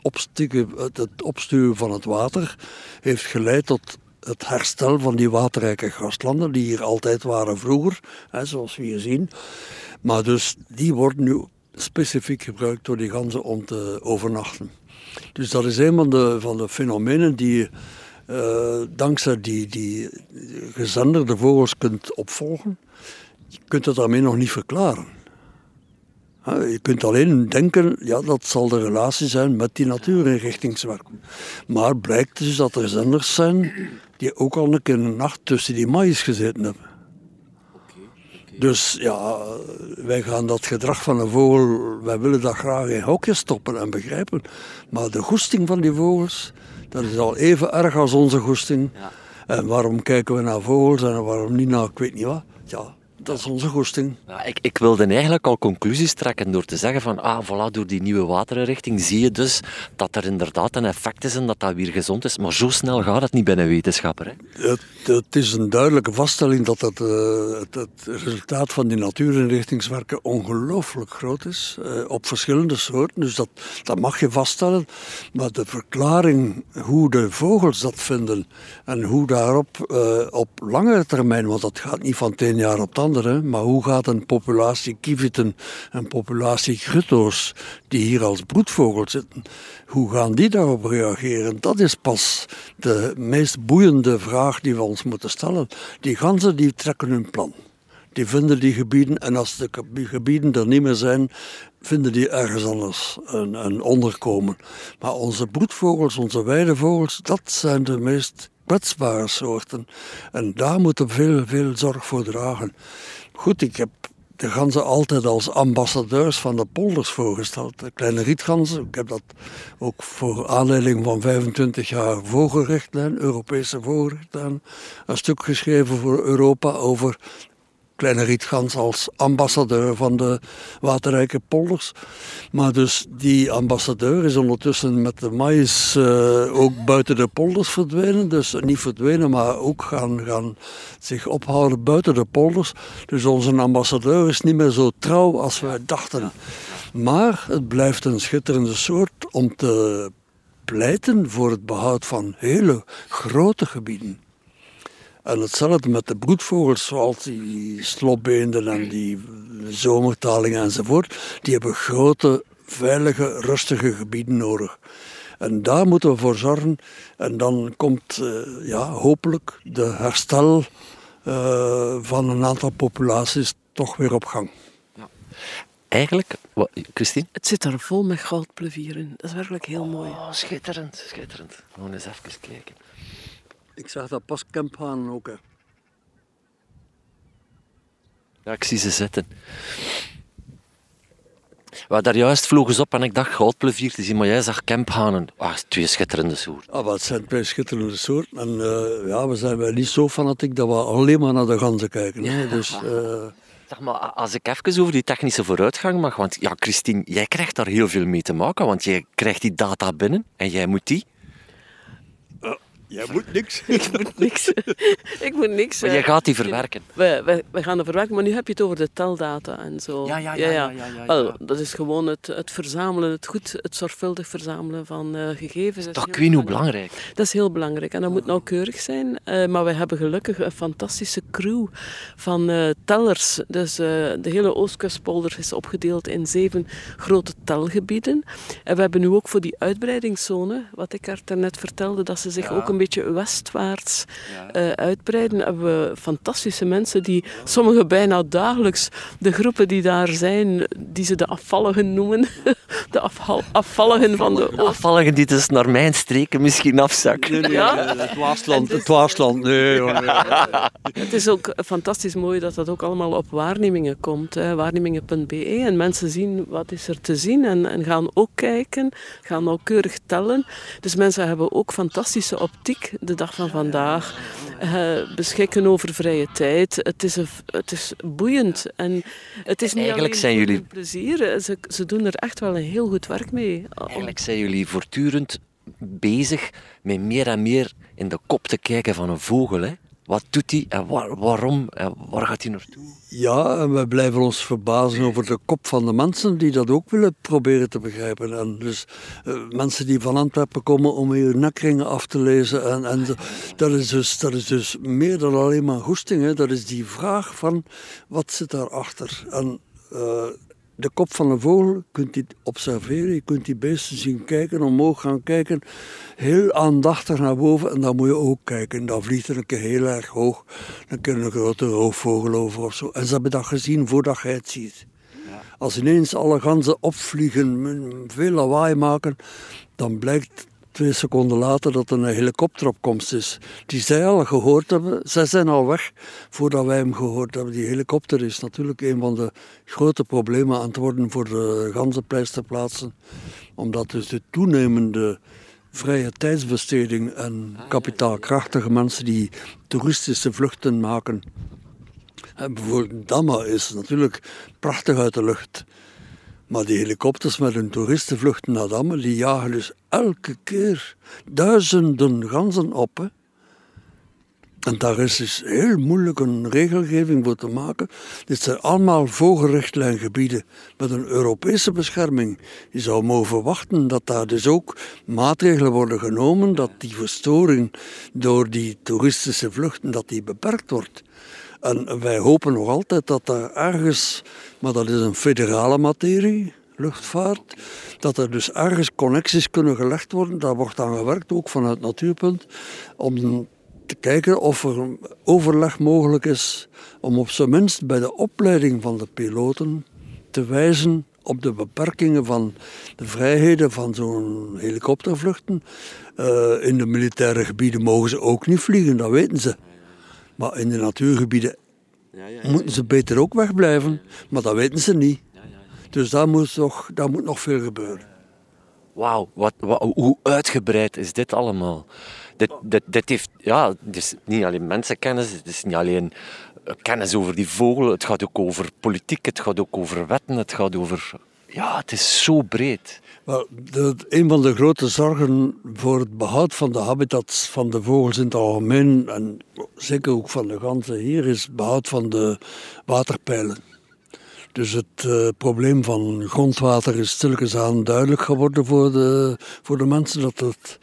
het opstuwen van het water heeft geleid tot het herstel van die waterrijke graslanden, die hier altijd waren vroeger, hè, zoals we hier zien. Maar dus die worden nu specifiek gebruikt door die ganzen om te overnachten. Dus dat is een van de, van de fenomenen die uh, dankzij die, die gezenderde vogels kunt opvolgen. Je kunt het daarmee nog niet verklaren. Je kunt alleen denken, ja, dat zal de relatie zijn met die natuurinrichtingswerk. Maar blijkt dus dat er zenders zijn die ook al een keer een nacht tussen die maïs gezeten hebben. Dus ja, wij gaan dat gedrag van een vogel, wij willen dat graag in hokjes stoppen en begrijpen. Maar de goesting van die vogels, dat is al even erg als onze goesting. Ja. En waarom kijken we naar vogels en waarom niet naar ik weet niet wat? Ja, dat is onze goesting. Ja, ik, ik wilde eigenlijk al conclusies trekken door te zeggen van, ah, voilà, door die nieuwe waterrichting zie je dus dat er inderdaad een effect is en dat dat weer gezond is. Maar zo snel gaat het niet bij een wetenschapper. Hè? Het, het is een duidelijke vaststelling dat het, uh, het, het, resultaat van die natuurinrichtingswerken ongelooflijk groot is. Uh, op verschillende soorten, dus dat, dat mag je vaststellen. Maar de verklaring hoe de vogels dat vinden en hoe daarop uh, op langere termijn, want dat gaat niet van tien jaar op het maar hoe gaat een populatie kieviten, een populatie grutto's, die hier als broedvogel zitten, hoe gaan die daarop reageren? Dat is pas de meest boeiende vraag die we ons moeten stellen. Die ganzen die trekken hun plan. Die vinden die gebieden en als de gebieden er niet meer zijn, vinden die ergens anders een, een onderkomen. Maar onze broedvogels, onze weidevogels, dat zijn de meest kwetsbare soorten. En daar moeten we veel, veel zorg voor dragen. Goed, ik heb de ganzen altijd als ambassadeurs van de polders voorgesteld. De kleine rietganzen. Ik heb dat ook voor aanleiding van 25 jaar vogelrichtlijn, Europese vogelrichtlijn, een stuk geschreven voor Europa over Kleine Rietgans als ambassadeur van de waterrijke polders. Maar dus die ambassadeur is ondertussen met de maïs uh, ook buiten de polders verdwenen. Dus niet verdwenen, maar ook gaan, gaan zich ophouden buiten de polders. Dus onze ambassadeur is niet meer zo trouw als wij dachten. Maar het blijft een schitterende soort om te pleiten voor het behoud van hele grote gebieden. En hetzelfde met de broedvogels, zoals die slopbeenden en die zomertalingen enzovoort. Die hebben grote, veilige, rustige gebieden nodig. En daar moeten we voor zorgen. En dan komt uh, ja, hopelijk de herstel uh, van een aantal populaties toch weer op gang. Ja. Eigenlijk, wat, Christine? Het zit er vol met goudplevieren. Dat is werkelijk heel mooi. Oh, schitterend, schitterend. Gewoon eens even kijken. Ik zag dat pas Kemphaan ook. Hè. Ja, ik zie ze zitten. We daar juist vlogen ze op en ik dacht goudplevier te zien, maar jij zag kemphanen. Ah, twee schitterende soorten. Ah, wat zijn twee schitterende soorten. En uh, ja, we zijn wel niet zo fanatiek dat we alleen maar naar de ganzen kijken. Hè. Dus, uh... Zeg maar, als ik even over die technische vooruitgang mag, want ja, Christine, jij krijgt daar heel veel mee te maken, want jij krijgt die data binnen en jij moet die Jij moet niks. [laughs] ik moet niks. ik moet niks. Maar jij gaat die verwerken. We, we, we gaan die verwerken, maar nu heb je het over de teldata en zo. Ja, ja, ja. ja, ja, ja, Wel, dat is gewoon het, het verzamelen, het goed, het zorgvuldig verzamelen van uh, gegevens. Dat, dat ik hoe belangrijk. Dat is heel belangrijk en dat moet nauwkeurig zijn. Uh, maar we hebben gelukkig een fantastische crew van uh, tellers. Dus de hele Oostkustpolder is opgedeeld in zeven grote telgebieden. En we hebben nu ook voor die uitbreidingszone, wat ik er net vertelde, dat ze zich ook een beetje westwaarts uh, uitbreiden. Hebben we fantastische mensen die, sommigen bijna dagelijks, de groepen die daar zijn, die ze de afvalligen noemen. [laughs] De afval, afvalligen van de... De afvalligen die dus naar mijn streken misschien afzakken. Nee, nee, ja? het Waasland, het Waasland, nee, hoor, nee. Het is ook fantastisch mooi dat dat ook allemaal op waarnemingen komt. Waarnemingen.be en mensen zien wat is er te zien en, en gaan ook kijken, gaan nauwkeurig tellen. Dus mensen hebben ook fantastische de dag van vandaag. Uh, beschikken over vrije tijd. Het is, een, het is boeiend. En het is niet Eigenlijk alleen zijn jullie... plezier. Ze, ze doen er echt wel een heel goed werk mee. Eigenlijk zijn jullie voortdurend bezig met meer en meer in de kop te kijken van een vogel. Hè? Wat doet hij en waar, waarom en waar gaat hij naartoe? Ja, en wij blijven ons verbazen over de kop van de mensen die dat ook willen proberen te begrijpen. En dus uh, mensen die van Antwerpen komen om hier nekringen af te lezen. En, en dat, is dus, dat is dus meer dan alleen maar goesting. Hè. Dat is die vraag van wat zit daarachter. En uh, de kop van een vogel kunt je observeren, je kunt die beesten zien kijken, omhoog gaan kijken, heel aandachtig naar boven en dan moet je ook kijken. Dan vliegt er een keer heel erg hoog, dan kun je een grote roofvogel over of zo. En ze hebben dat gezien voordat je het ziet. Ja. Als ineens alle ganzen opvliegen, veel lawaai maken, dan blijkt twee seconden later dat er een helikopter op komst is. Die zij al gehoord hebben, zij zijn al weg voordat wij hem gehoord hebben. Die helikopter is natuurlijk een van de grote problemen aan het worden voor de ganzenpleisterplaatsen. Omdat dus de toenemende vrije tijdsbesteding en kapitaalkrachtige mensen die toeristische vluchten maken. En bijvoorbeeld Damma is natuurlijk prachtig uit de lucht. Maar die helikopters met hun toeristenvluchten naar Damme, die jagen dus elke keer duizenden ganzen op. En daar is dus heel moeilijk een regelgeving voor te maken. Dit zijn allemaal vogelrichtlijngebieden met een Europese bescherming. Je zou mogen verwachten dat daar dus ook maatregelen worden genomen dat die verstoring door die toeristische vluchten dat die beperkt wordt. En wij hopen nog altijd dat daar ergens, maar dat is een federale materie, luchtvaart, dat er dus ergens connecties kunnen gelegd worden. Daar wordt aan gewerkt, ook vanuit Natuurpunt, om te kijken of er overleg mogelijk is om op zijn minst bij de opleiding van de piloten te wijzen op de beperkingen van de vrijheden van zo'n helikoptervluchten. Uh, in de militaire gebieden mogen ze ook niet vliegen, dat weten ze. Maar in de natuurgebieden moeten ze beter ook wegblijven. Maar dat weten ze niet. Dus daar moet nog, daar moet nog veel gebeuren. Wauw, wat, wat, hoe uitgebreid is dit allemaal? Dit, dit, dit heeft, ja, het is niet alleen mensenkennis, het is niet alleen kennis over die vogel, het gaat ook over politiek, het gaat ook over wetten, het gaat over... Ja, het is zo breed. Wel, een van de grote zorgen voor het behoud van de habitats van de vogels in het algemeen, en zeker ook van de ganzen hier, is het behoud van de waterpeilen. Dus het uh, probleem van grondwater is stilletjes aan duidelijk geworden voor de, voor de mensen. Dat het,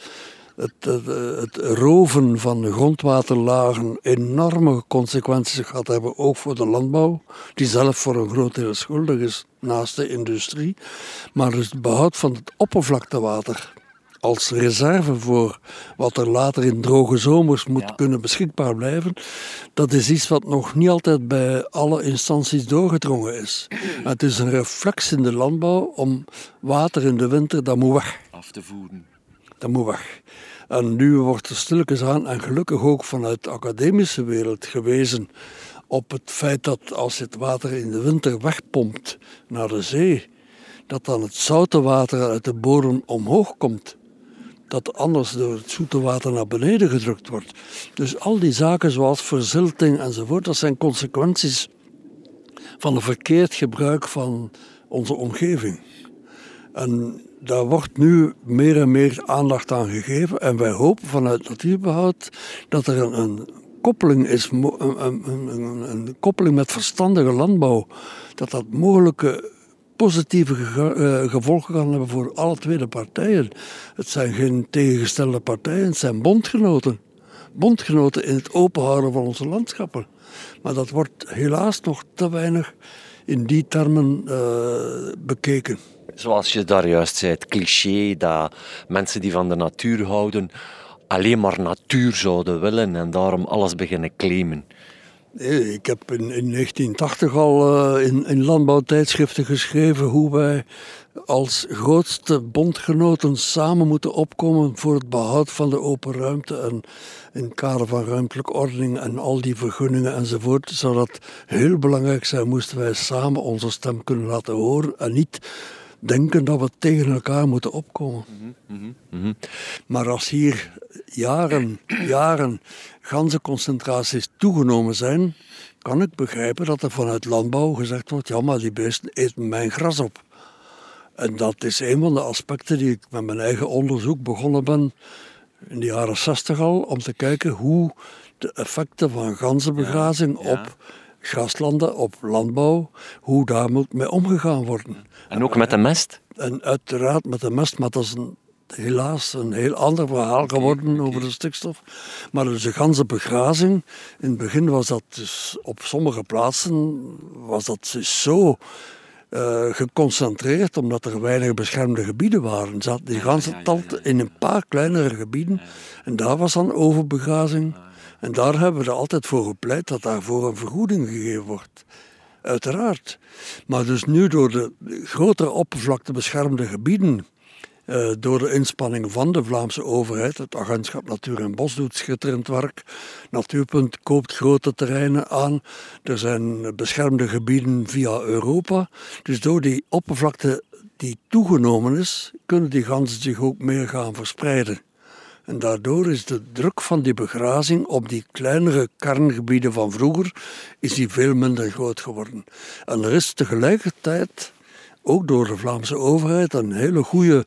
het, het, het, roven van grondwaterlagen enorme consequenties gaat hebben, ook voor de landbouw, die zelf voor een groot deel schuldig is naast de industrie. Maar dus het behoud van het oppervlaktewater als reserve voor wat er later in droge zomers moet kunnen beschikbaar blijven, dat is iets wat nog niet altijd bij alle instanties doorgedrongen is. het is een reflex in de landbouw om water in de winter, dat moet weg. Af te voeren. Dat moet weg. En nu wordt er stilletjes aan, en gelukkig ook vanuit de academische wereld gewezen op het feit dat als je het water in de winter wegpompt naar de zee, dat dan het zoute water uit de bodem omhoog komt. Dat anders door het zoete water naar beneden gedrukt wordt. Dus al die zaken zoals verzilting enzovoort, dat zijn consequenties van een verkeerd gebruik van onze omgeving. En daar wordt nu meer en meer aandacht aan gegeven. En wij hopen vanuit natuurbehoud dat er een, een koppeling is, een, een, een, koppeling met verstandige landbouw. Dat dat mogelijke positieve ge, uh, gevolgen kan hebben voor alle twee partijen. Het zijn geen tegengestelde partijen, het zijn bondgenoten. Bondgenoten in het openhouden van onze landschappen. Maar dat wordt helaas nog te weinig in die termen uh, bekeken. Zoals je daar juist zei, het cliché dat mensen die van de natuur houden alleen maar natuur zouden willen en daarom alles beginnen claimen. Ik heb in, in 1980 al in, in landbouwtijdschriften geschreven hoe wij als grootste bondgenoten samen moeten opkomen voor het behoud van de open ruimte en in het kader van ruimtelijke ordening en al die vergunningen enzovoort, zou dat heel belangrijk zijn, moesten wij samen onze stem kunnen laten horen en niet denken dat we tegen elkaar moeten opkomen. Mm -hmm. Maar als hier jaren, jaren ganzenconcentraties toegenomen zijn, kan ik begrijpen dat er vanuit landbouw gezegd wordt, ja maar die beesten eten mijn gras op. En dat is een van de aspecten die ik met mijn eigen onderzoek begonnen ben in de jaren 60 al, om te kijken hoe de effecten van ganzenbegrazing op graslanden, op landbouw, hoe daar moet mee omgegaan worden. En ook met de mest? En uiteraard met de mest, maar dat is een, helaas een heel ander verhaal geworden over de stikstof. Maar dus de ganse begrazing, in het begin was dat dus op sommige plaatsen was dat dus zo uh, geconcentreerd, omdat er weinig beschermde gebieden waren. Zat die ganse talt in een paar kleinere gebieden en daar was dan overbegrazing. En daar hebben we er altijd voor gepleit dat daarvoor een vergoeding gegeven wordt. Uiteraard. Maar dus nu door de grotere oppervlakte beschermde gebieden, uh, door de inspanning van de Vlaamse overheid, het agentschap Natuur en Bos doet schitterend werk, Natuurpunt koopt grote terreinen aan, er zijn beschermde gebieden via Europa. Dus door die oppervlakte die toegenomen is, kunnen die ganzen zich ook meer gaan verspreiden. En daardoor is de druk van die begrazing op die kleinere kerngebieden van vroeger is die veel minder groot geworden. En er is tegelijkertijd, ook door de Vlaamse overheid, een hele goede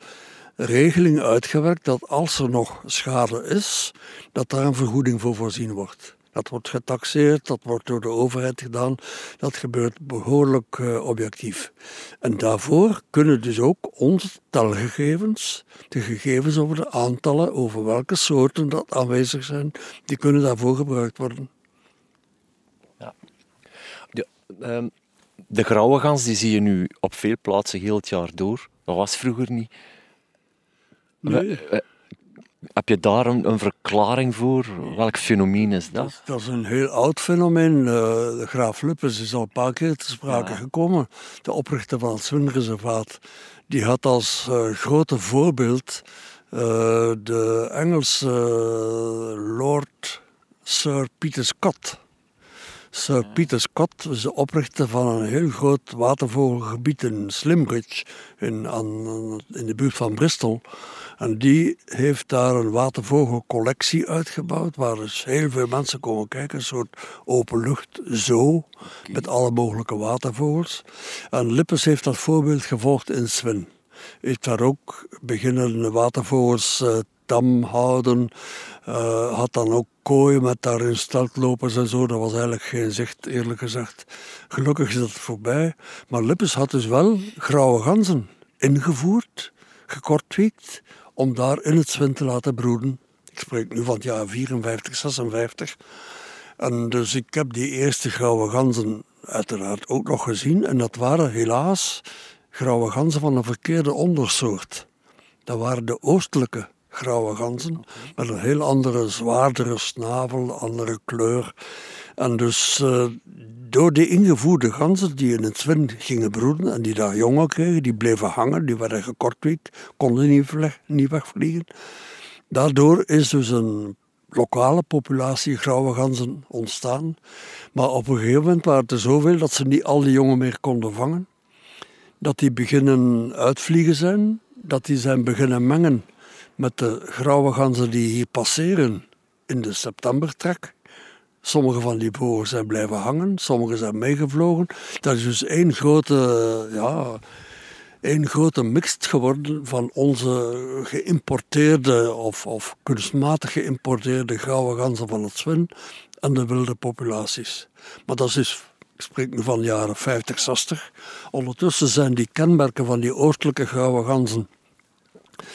regeling uitgewerkt dat als er nog schade is, dat daar een vergoeding voor voorzien wordt. Dat wordt getaxeerd, dat wordt door de overheid gedaan. Dat gebeurt behoorlijk uh, objectief. En daarvoor kunnen dus ook onze telgegevens, de gegevens over de aantallen, over welke soorten dat aanwezig zijn, die kunnen daarvoor gebruikt worden. Ja. De, um, de grauwe gans die zie je nu op veel plaatsen heel het jaar door. Dat was vroeger niet. Nee. Heb je daar een, een, verklaring voor? Welk fenomeen is dat? Dat, is een heel oud fenomeen. Uh, de graaf Luppes is al een paar keer te sprake ja. gekomen. De oprichter van het Zwinreservaat. Die had als uh, grote voorbeeld uh, de Engelse Lord Sir Peter Scott. Sir Peter Scott is de oprichter van een heel groot watervogelgebied in Slimbridge, in, aan, in de buurt van Bristol. En die heeft daar een watervogelcollectie uitgebouwd, waar dus heel veel mensen komen kijken. Een soort openlucht zoo, met alle mogelijke watervogels. En Lippes heeft dat voorbeeld gevolgd in Swin. Heeft daar ook beginnen watervogels uh, tam houden. Uh, had dan ook kooien met daarin steltlopers en zo. Dat was eigenlijk geen zicht, eerlijk gezegd. Gelukkig is dat voorbij. Maar Lippes had dus wel grauwe ganzen ingevoerd, gekortwiekt, om daar in het zwin te laten broeden. Ik spreek nu van het jaar 54, 56. En dus ik heb die eerste grauwe ganzen uiteraard ook nog gezien. En dat waren helaas grauwe ganzen van een verkeerde ondersoort. Dat waren de oostelijke grauwe ganzen, met een heel andere, zwaardere snavel, andere kleur. En dus uh, door die ingevoerde ganzen die in het zwin gingen broeden en die daar jongen kregen, die bleven hangen, die werden gekortwiekt, konden niet, niet wegvliegen. Daardoor is dus een lokale populatie grauwe ganzen ontstaan. Maar op een gegeven moment waren er zoveel dat ze niet al die jongen meer konden vangen. Dat die beginnen uitvliegen zijn, dat die zijn beginnen mengen met de grauwe ganzen die hier passeren in de septembertrek. Sommige van die vogels zijn blijven hangen, sommige zijn meegevlogen. Dat is dus één grote, ja, één grote mixed geworden van onze geïmporteerde of, of kunstmatig geïmporteerde grauwe ganzen van het Zwin en de wilde populaties. Maar dat is dus ik spreek nu van de jaren 50, 60. Ondertussen zijn die kenmerken van die oostelijke grauwe ganzen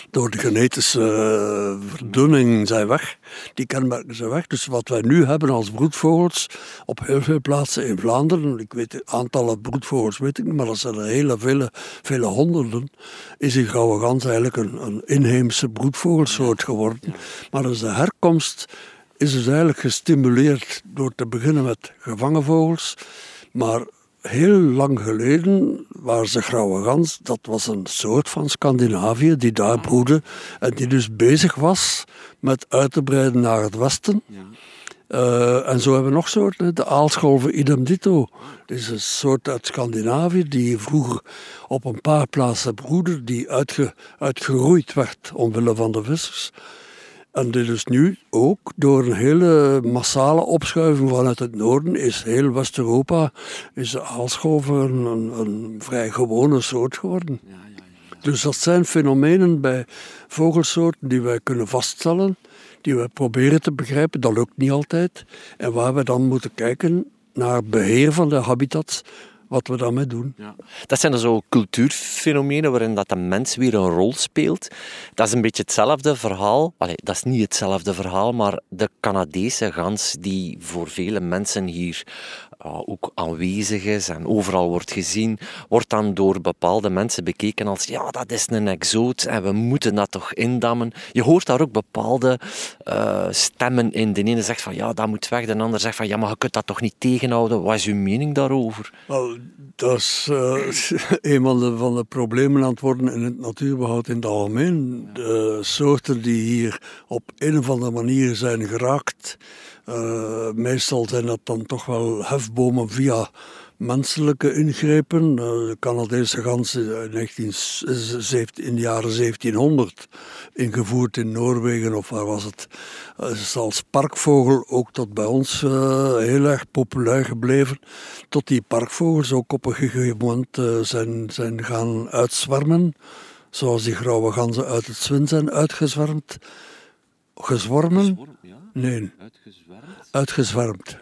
door de genetische eh, verdunning zijn weg. Die kenmerken zijn weg. Dus wat wij nu hebben als broedvogels op heel veel plaatsen in Vlaanderen, ik weet het aantal broedvogels weet ik niet, maar dat zijn er hele vele, vele honderden, is die gouden gans eigenlijk een, een inheemse broedvogelsoort geworden. Maar de herkomst is dus eigenlijk gestimuleerd door te beginnen met gevangen vogels, maar heel lang geleden waren ze grauwe gans. Dat was een soort van Scandinavië die daar broedde en die dus bezig was met uit te breiden naar het westen. Ja. Uh, en zo hebben we nog soorten. De aalscholven idem dito. Dat is een soort uit Scandinavië die vroeger op een paar plaatsen broedde, die uitge, uitgeroeid werd omwille van de vissers. En dit is nu ook door een hele massale opschuiving vanuit het noorden is heel West-Europa, is de aalscholver een, een, vrij gewone soort geworden. Ja, ja, ja, dus dat zijn fenomenen bij vogelsoorten die wij kunnen vaststellen, die wij proberen te begrijpen, dat lukt niet altijd. En waar we dan moeten kijken naar beheer van de habitats, wat we daarmee doen. Ja. Dat zijn dus zo cultuurfenomenen waarin dat de mens weer een rol speelt. Dat is een beetje hetzelfde verhaal. Dat is niet hetzelfde verhaal, maar de Canadese gans die voor vele mensen hier ook aanwezig is en overal wordt gezien, wordt dan door bepaalde mensen bekeken als ja, dat is een exoot en we moeten dat toch indammen. Je hoort daar ook bepaalde uh, stemmen in. De ene zegt van ja, dat moet weg, de ander zegt van ja, maar je kunt dat toch niet tegenhouden. Wat is uw mening daarover? Wel, dat is uh, [laughs] een van de, van de problemen aan het worden in het natuurbehoud in het algemeen. De soorten die hier op een of andere manier zijn geraakt, uh, meestal zijn dat dan toch wel hefbomen via menselijke ingrepen. Eh, de Canadese gans in, 19, in de jaren 1700 ingevoerd in Noorwegen, of waar was het? is als parkvogel ook tot bij ons heel erg populair gebleven. Tot die parkvogels ook op een gegeven moment zijn, zijn gaan uitzwermen. Zoals die grauwe ganzen uit het Zwin zijn uitgezwermd. Gezwormen? Nee. Uitgezwermd? Uitgezwermd.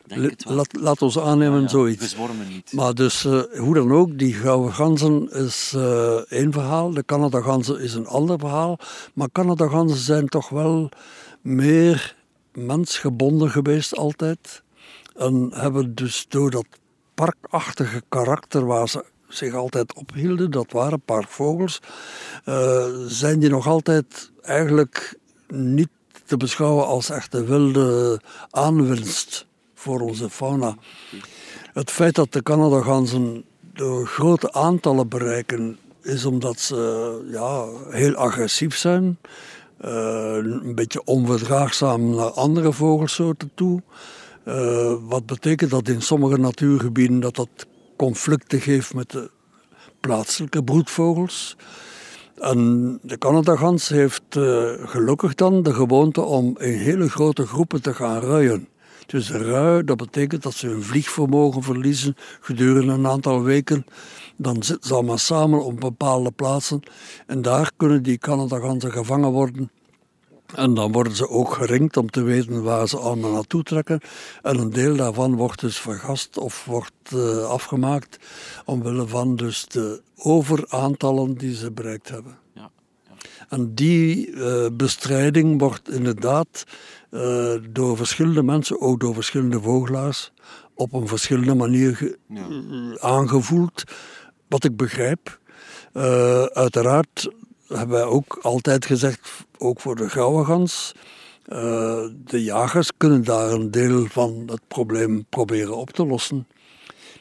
Laat, laat ons aannemen ja, zoiets. Niet. Maar dus, uh, hoe dan ook, die gouden ganzen is uh, één verhaal. De Canada-ganzen is een ander verhaal. Maar Canada-ganzen zijn toch wel meer mensgebonden geweest altijd. En hebben dus door dat parkachtige karakter waar ze zich altijd ophielden, dat waren parkvogels, uh, zijn die nog altijd eigenlijk niet te beschouwen als echte wilde aanwinst voor onze fauna. Het feit dat de Canadaganzen de grote aantallen bereiken, is omdat ze ja, heel agressief zijn. Uh, een beetje onverdraagzaam naar andere vogelsoorten toe. Uh, wat betekent dat in sommige natuurgebieden dat dat conflicten geeft met de plaatselijke broedvogels. En de Canadagans heeft uh, gelukkig dan de gewoonte om in hele grote groepen te gaan ruien. Dus rui, dat betekent dat ze hun vliegvermogen verliezen gedurende een aantal weken. Dan zitten ze allemaal samen op bepaalde plaatsen. En daar kunnen die Canadagansen gevangen worden en dan worden ze ook geringd om te weten waar ze allemaal naartoe trekken. En een deel daarvan wordt dus vergast of wordt uh, afgemaakt omwille van dus de overaantallen die ze bereikt hebben. Ja, ja. En die uh, bestrijding wordt inderdaad uh, door verschillende mensen, ook door verschillende vogelaars, op een verschillende manier ja. aangevoeld. Wat ik begrijp. uiteraard hebben wij ook altijd gezegd, ook voor de gouden gans, uh, de jagers kunnen daar een deel van het probleem proberen op te lossen.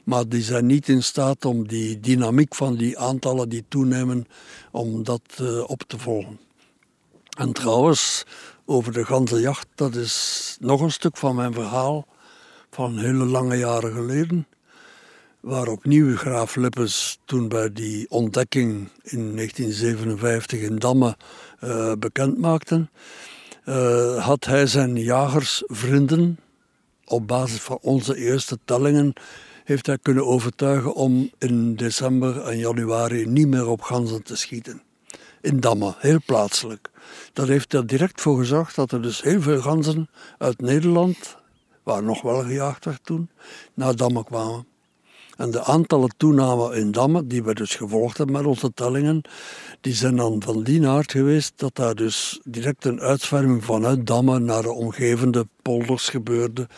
Maar die zijn niet in staat om die dynamiek van die aantallen die toenemen, om dat uh, op te volgen. En trouwens, over de ganzenjacht, dat is nog een stuk van mijn verhaal van hele lange jaren geleden. Waar opnieuw graaf Lippes toen bij die ontdekking in 1957 in Damme uh, bekend maakte, uh, had hij zijn jagersvrienden op basis van onze eerste tellingen heeft hij kunnen overtuigen om in december en januari niet meer op ganzen te schieten. In Damme, heel plaatselijk. Dat heeft er direct voor gezorgd dat er dus heel veel ganzen uit Nederland, waar nog wel gejaagd werd toen, naar Damme kwamen. En de aantallen toenamen in Damme, die we dus gevolgd hebben met onze tellingen, die zijn dan van die aard geweest dat daar dus direct een uitzwerming vanuit Damme naar de omgevende polders gebeurde.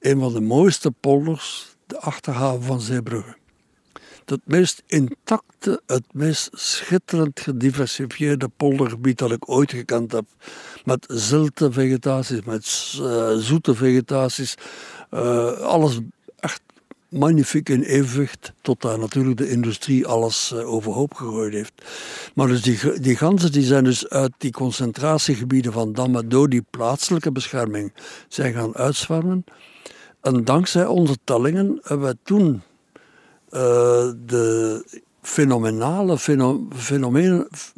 Een van de mooiste polders, de achterhaven van Zeebrugge. Het meest intacte, het meest schitterend gediversifieerde poldergebied dat ik ooit gekend heb. Met zilte vegetaties, met uh, zoete vegetaties. Uh, alles magnifiek in evenwicht, tot daar natuurlijk de industrie alles uh, overhoop gegooid heeft. Maar dus die, die ganzen die zijn dus uit die concentratiegebieden van Damme door die plaatselijke bescherming zijn gaan uitzwermen. En dankzij onze tellingen hebben we toen uh, de fenomenale,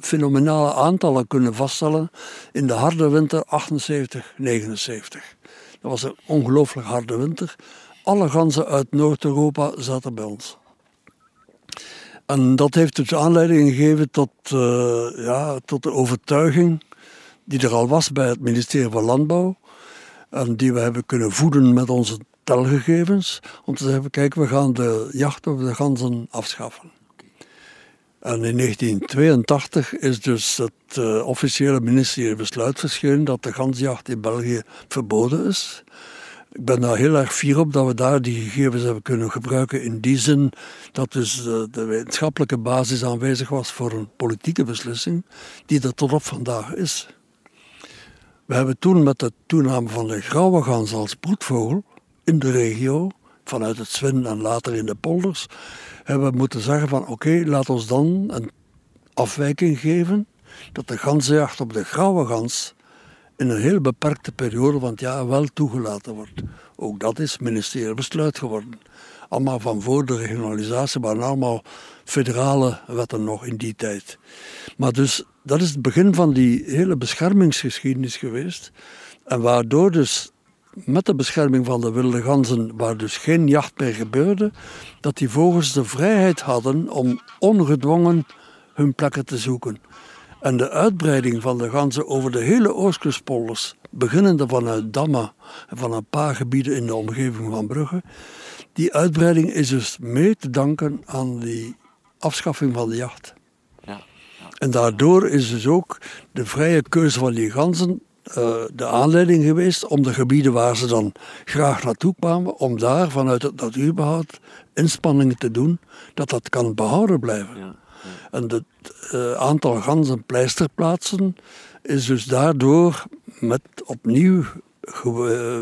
fenomenale aantallen kunnen vaststellen in de harde winter 78, 79. Dat was een ongelooflijk harde winter. Alle ganzen uit Noord-Europa zaten bij ons. En dat heeft dus aanleiding gegeven tot, uh, ja, tot de overtuiging die er al was bij het ministerie van Landbouw. En die we hebben kunnen voeden met onze telgegevens. Om te zeggen, kijk, we gaan de jacht op de ganzen afschaffen. En in 1982 is dus het uh, officiële ministerie besluit verschenen dat de gansjacht in België verboden is. Ik ben daar heel erg fier op dat we daar die gegevens hebben kunnen gebruiken. In die zin dat dus de, de wetenschappelijke basis aanwezig was voor een politieke beslissing, die er tot op vandaag is. We hebben toen met de toename van de grauwe gans als broedvogel in de regio, vanuit het Zwin en later in de polders, hebben we moeten zeggen van oké, laat ons dan een afwijking geven dat de ganzenjacht op de grauwe gans in een heel beperkte periode van het jaar wel toegelaten wordt. Ook dat is ministerieel besluit geworden. Allemaal van voor de regionalisatie, maar allemaal federale wetten nog in die tijd. Maar dus dat is het begin van die hele beschermingsgeschiedenis geweest. En waardoor dus met de bescherming van de wilde ganzen, waar dus geen jacht meer gebeurde, dat die vogels de vrijheid hadden om ongedwongen hun plekken te zoeken. En de uitbreiding van de ganzen over de hele Oostkustpolders, beginnende vanuit Damma en van een paar gebieden in de omgeving van Brugge, die uitbreiding is dus mee te danken aan die afschaffing van de jacht. Ja, ja. En daardoor is dus ook de vrije keuze van die ganzen uh, de aanleiding geweest om de gebieden waar ze dan graag naartoe kwamen, om daar vanuit het natuurbehoud inspanningen te doen dat dat kan behouden blijven. Ja. En het uh, aantal ganzenpleisterplaatsen is dus daardoor met opnieuw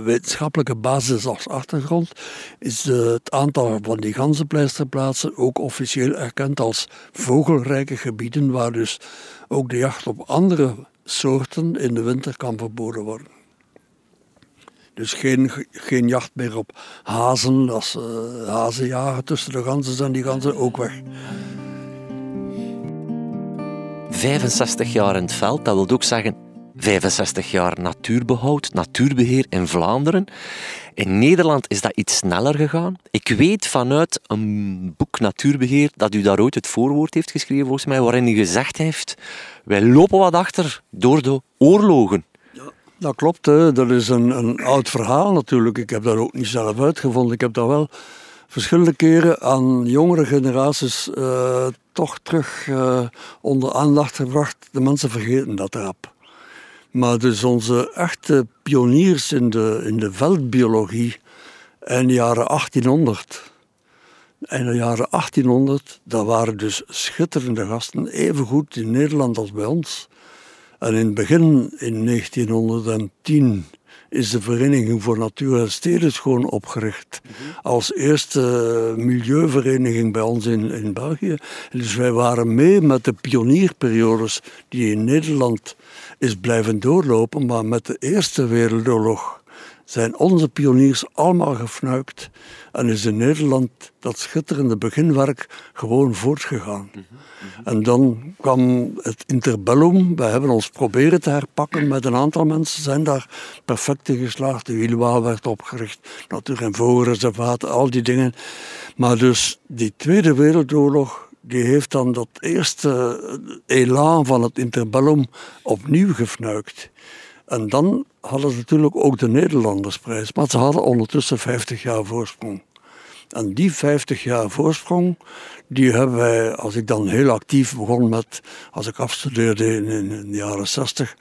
wetenschappelijke basis als achtergrond, is het aantal van die ganzenpleisterplaatsen ook officieel erkend als vogelrijke gebieden, waar dus ook de jacht op andere soorten in de winter kan verboden worden. Dus geen, geen jacht meer op hazen, als uh, hazen jagen tussen de ganzen zijn die ganzen ook weg. 65 jaar in het veld, dat wil ook zeggen 65 jaar natuurbehoud, natuurbeheer in Vlaanderen. In Nederland is dat iets sneller gegaan. Ik weet vanuit een boek Natuurbeheer dat u daar ooit het voorwoord heeft geschreven, volgens mij, waarin u gezegd heeft: wij lopen wat achter door de oorlogen. Ja, dat klopt. Hè. Dat is een, een oud verhaal natuurlijk. Ik heb dat ook niet zelf uitgevonden. Ik heb dat wel verschillende keren aan jongere generaties uh, toch terug uh, onder aandacht gebracht. De mensen vergeten dat rap. Maar dus onze echte pioniers in de, in de veldbiologie in de jaren 1800. In de jaren 1800, dat waren dus schitterende gasten, even goed in Nederland als bij ons. En in het begin, in 1910, is de Vereniging voor Natuur en Steden gewoon opgericht. Als eerste milieuvereniging bij ons in, in België. dus wij waren mee met de pionierperiodes die in Nederland is blijven doorlopen. Maar met de Eerste Wereldoorlog zijn onze pioniers allemaal gefnuikt en is in Nederland dat schitterende beginwerk gewoon voortgegaan. En dan kwam het interbellum. Wij hebben ons proberen te herpakken met een aantal mensen, zijn daar perfect in geslaagd. De Wielwaal werd opgericht, natuur- en vogelreservaten, al die dingen. Maar dus die Tweede Wereldoorlog, die heeft dan dat eerste elan van het interbellum opnieuw gefnuikt. En dan hadden ze natuurlijk ook de Nederlandersprijs, maar ze hadden ondertussen 50 jaar voorsprong. En die 50 jaar voorsprong, die hebben wij, als ik dan heel actief begon met, als ik afstudeerde in, de jaren 60,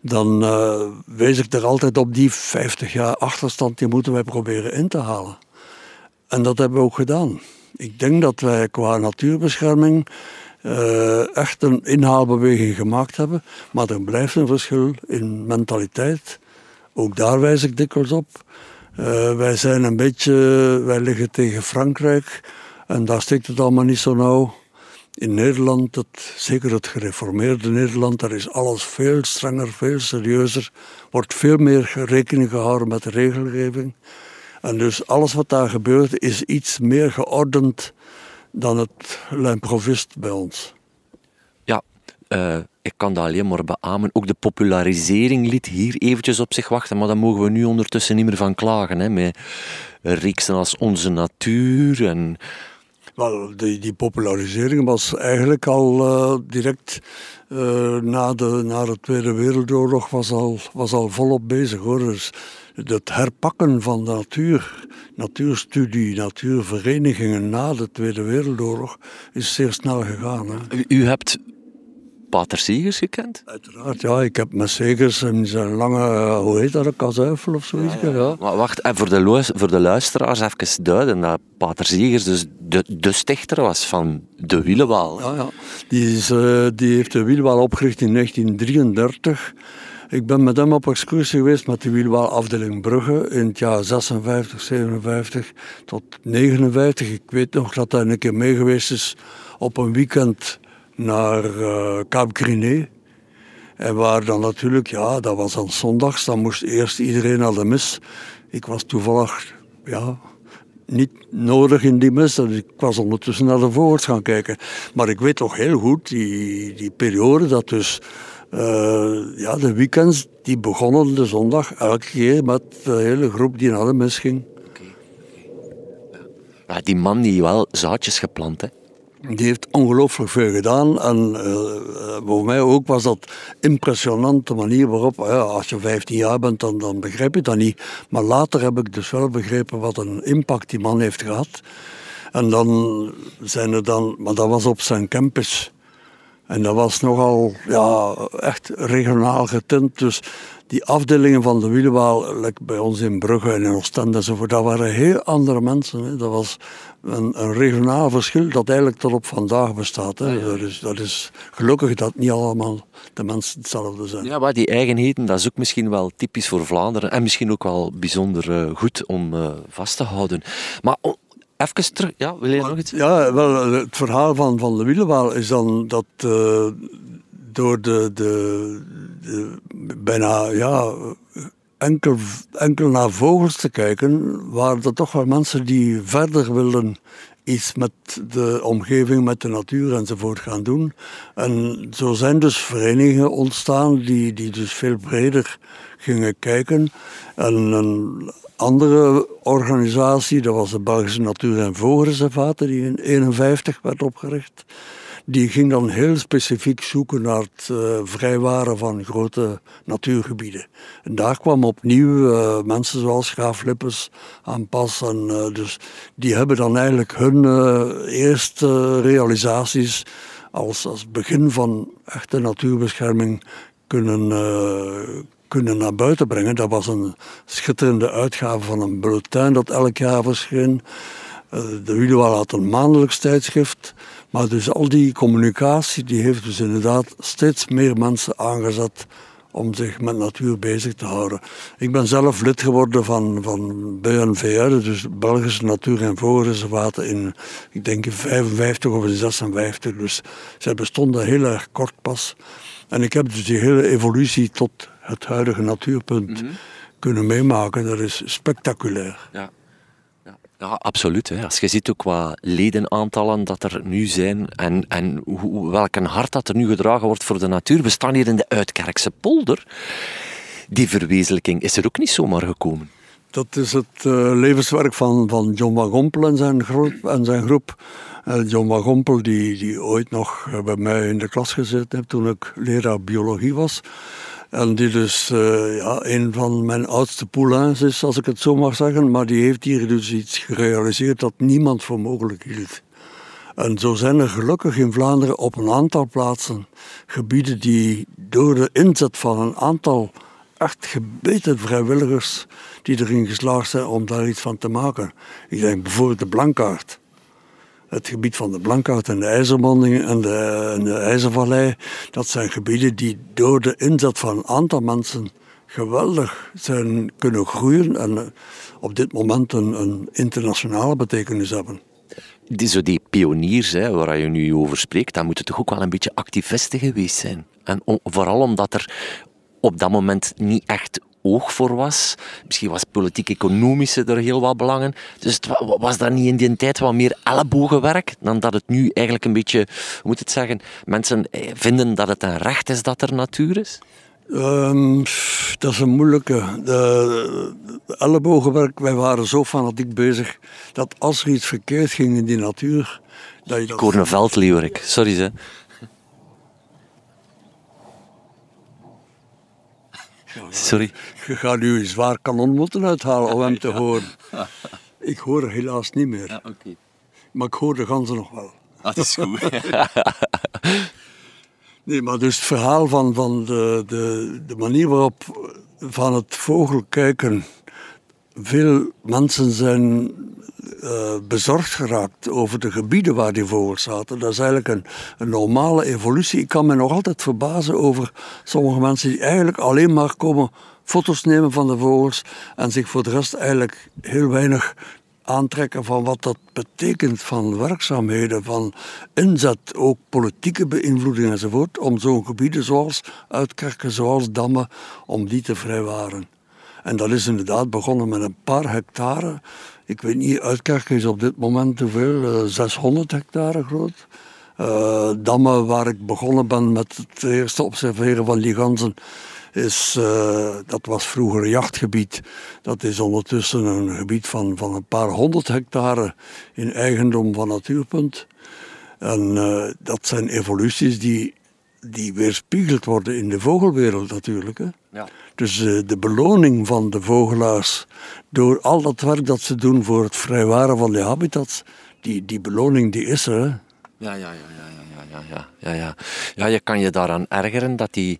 dan uh, wees ik er altijd op die 50 jaar achterstand, die moeten wij proberen in te halen. En dat hebben we ook gedaan. Ik denk dat wij qua natuurbescherming uh, echt een inhaalbeweging gemaakt hebben. Maar er blijft een verschil in mentaliteit. Ook daar wijs ik dikwijls op. Uh, wij zijn een beetje, wij liggen tegen Frankrijk en daar steekt het allemaal niet zo nauw. In Nederland, het, zeker het gereformeerde Nederland, daar is alles veel strenger, veel serieuzer. Wordt veel meer rekening gehouden met de regelgeving. En dus alles wat daar gebeurt is iets meer geordend dan het l'improvist bij ons. Ja, uh, ik kan dat alleen maar beamen. Ook de popularisering liet hier eventjes op zich wachten, maar daar mogen we nu ondertussen niet meer van klagen. Hè, met reeksen als Onze Natuur en... Wel, die, die popularisering was eigenlijk al uh, direct uh, na, de, na de Tweede Wereldoorlog was al, was al volop bezig hoor. Dus het herpakken van de natuur, natuurstudie, natuurverenigingen na de Tweede Wereldoorlog is zeer snel gegaan. Hè. U, u hebt Pater Segers gekend? Uiteraard, ja. Ik heb met Segers in zijn lange, hoe heet dat, een kazuifel of zoiets. Ja, ja. Maar wacht, en voor de, voor de luisteraars even duiden dat Pater Segers dus de, de stichter was van de Wielewaal. Ja, ja. Die, is, uh, die heeft de Wielewaal opgericht in 1933. Ik ben met hem op excursie geweest met de wielwaalafdeling Brugge in het jaar 56, 57 tot 59. Ik weet nog dat hij een keer mee geweest is op een weekend naar uh, Cap Griné. En waar dan natuurlijk, ja, dat was dan zondags, dan moest eerst iedereen naar de mis. Ik was toevallig, ja, niet nodig in die mis. Dus ik was ondertussen naar de vogels gaan kijken. Maar ik weet toch heel goed, die, die periode dat dus ja, de weekends die begonnen de zondag elke keer met de hele groep die naar de mis ging. Ja, die man die wel zaadjes geplant, hè? Die heeft ongelooflijk veel gedaan. En uh, voor mij ook was dat impressionant de manier waarop, ja, als je 15 jaar bent, dan, dan begrijp je dat niet. Maar later heb ik dus wel begrepen wat een impact die man heeft gehad. En dan zijn er dan, maar dat was op zijn campus. En dat was nogal ja, echt regionaal getint. Dus die afdelingen van de Wielewaal, like bij ons in Brugge en in Oostende enzovoort, dat waren heel andere mensen. Hè. Dat was een, een, regionaal verschil dat eigenlijk tot op vandaag bestaat. Hè. Dat, is, dat is gelukkig dat niet allemaal de mensen hetzelfde zijn. Ja, maar die eigenheden, dat is ook misschien wel typisch voor Vlaanderen en misschien ook wel bijzonder uh, goed om uh, vast te houden. Maar Even terug, ja, wil je nog iets? Ja, wel, het verhaal van, van de Wielewaal is dan dat uh, door de, de, de, bijna ja, enkel, enkel naar vogels te kijken, waren er toch wel mensen die verder wilden iets met de omgeving, met de natuur enzovoort gaan doen. En zo zijn dus verenigingen ontstaan die, die dus veel breder gingen kijken. En een andere organisatie, dat was de Belgische Natuur- en Vogelreservaten, die in 1951 werd opgericht. Die ging dan heel specifiek zoeken naar het uh, vrijwaren van grote natuurgebieden. En daar kwamen opnieuw uh, mensen zoals Graaf Lippes aan pas. En, uh, dus die hebben dan eigenlijk hun eerste realisaties als, als begin van echte natuurbescherming kunnen, kunnen naar buiten brengen. Dat was een schitterende uitgave van een bulletin dat elk jaar verscheen. de Wielenwaal had een maandelijks tijdschrift. Maar dus al die communicatie die heeft dus inderdaad steeds meer mensen aangezet om zich met natuur bezig te houden. Ik ben zelf lid geworden van, van BNVR, dus Belgische Natuur- en Vogelreservaten in, ik denk in 55 of in 56. Dus zij bestonden heel erg kort pas. En ik heb dus die hele evolutie tot het huidige natuurpunt mhm. kunnen meemaken. Dat is spectaculair. Ja. Ja, absoluut. Hè. Als je ziet ook qua ledenaantallen dat er nu zijn en, en welk een hart dat er nu gedragen wordt voor de natuur. We staan hier in de Uitkerkse polder. Die verwezenlijking is er ook niet zomaar gekomen. Dat is het uh, levenswerk van, van John Wagompel en zijn groep. En zijn groep. Uh, John Wagompel, die, die ooit nog bij mij in de klas gezeten heeft toen ik leraar biologie was. En die dus uh, ja, een van mijn oudste poulains is, als ik het zo mag zeggen. Maar die heeft hier dus iets gerealiseerd dat niemand voor mogelijk hield. En zo zijn er gelukkig in Vlaanderen op een aantal plaatsen gebieden die door de inzet van een aantal echt gebeten vrijwilligers die erin geslaagd zijn om daar iets van te maken. Ik denk bijvoorbeeld de Blankaart het gebied van de Blankhout en de de, en de IJzervallei, dat zijn gebieden die door de inzet van een aantal mensen geweldig zijn kunnen groeien en eh, op dit moment een, een internationale betekenis hebben. Die, zo die pioniers hè, waar je nu over spreekt, dat moeten toch ook wel een beetje activisten geweest zijn. En vooral omdat er op dat moment niet echt oog voor was. Misschien was politiek-economische er heel wat belangen. Dus het was dat niet in die tijd wat meer ellebogenwerk dan dat het nu eigenlijk een beetje, hoe moet het zeggen, mensen eh, vinden dat het een recht is dat er natuur is? Um, dat is een moeilijke. De, de ellebogenwerk, wij waren zo fanatiek bezig dat als er iets verkeerd ging in die natuur. Dat je dat... Ik hoor een veldleeuwerik, sorry ze. Sorry. Je gaat nu een zwaar kanon moeten uithalen om hem te horen. Ik hoor helaas niet meer. Ja, Maar ik hoor de ganzen nog wel. Ah, dat is goed. [laughs] nee, maar dus het verhaal van, van de, de, de manier waarop van het vogelkijken veel mensen zijn uh, bezorgd geraakt over de gebieden waar die vogels zaten. Dat is eigenlijk een, een, normale evolutie. Ik kan me nog altijd verbazen over sommige mensen die eigenlijk alleen maar komen foto's nemen van de vogels en zich voor de rest eigenlijk heel weinig aantrekken van wat dat betekent van werkzaamheden, van inzet, ook politieke beïnvloeding enzovoort, om zo'n gebieden zoals uitkerken, zoals dammen, om die te vrijwaren. En dat is inderdaad begonnen met een paar hectare ik weet niet, Uitkerken is op dit moment hoeveel? 600 eh, hectare groot. Uh, Damme, waar ik begonnen ben met het eerste observeren van die ganzen, is, uh, dat was vroeger jachtgebied. Dat is ondertussen een gebied van, van een paar honderd hectare in eigendom van Natuurpunt. En dat zijn evoluties die, die weerspiegeld worden in de vogelwereld natuurlijk. Hè. Ja. Dus eh, de beloning van de vogelaars door al dat werk dat ze doen voor het vrijwaren van de habitats, die, die beloning die is er. Hè? Ja, ja, ja, ja, ja, ja, ja, ja. Ja, je kan je daaraan ergeren dat die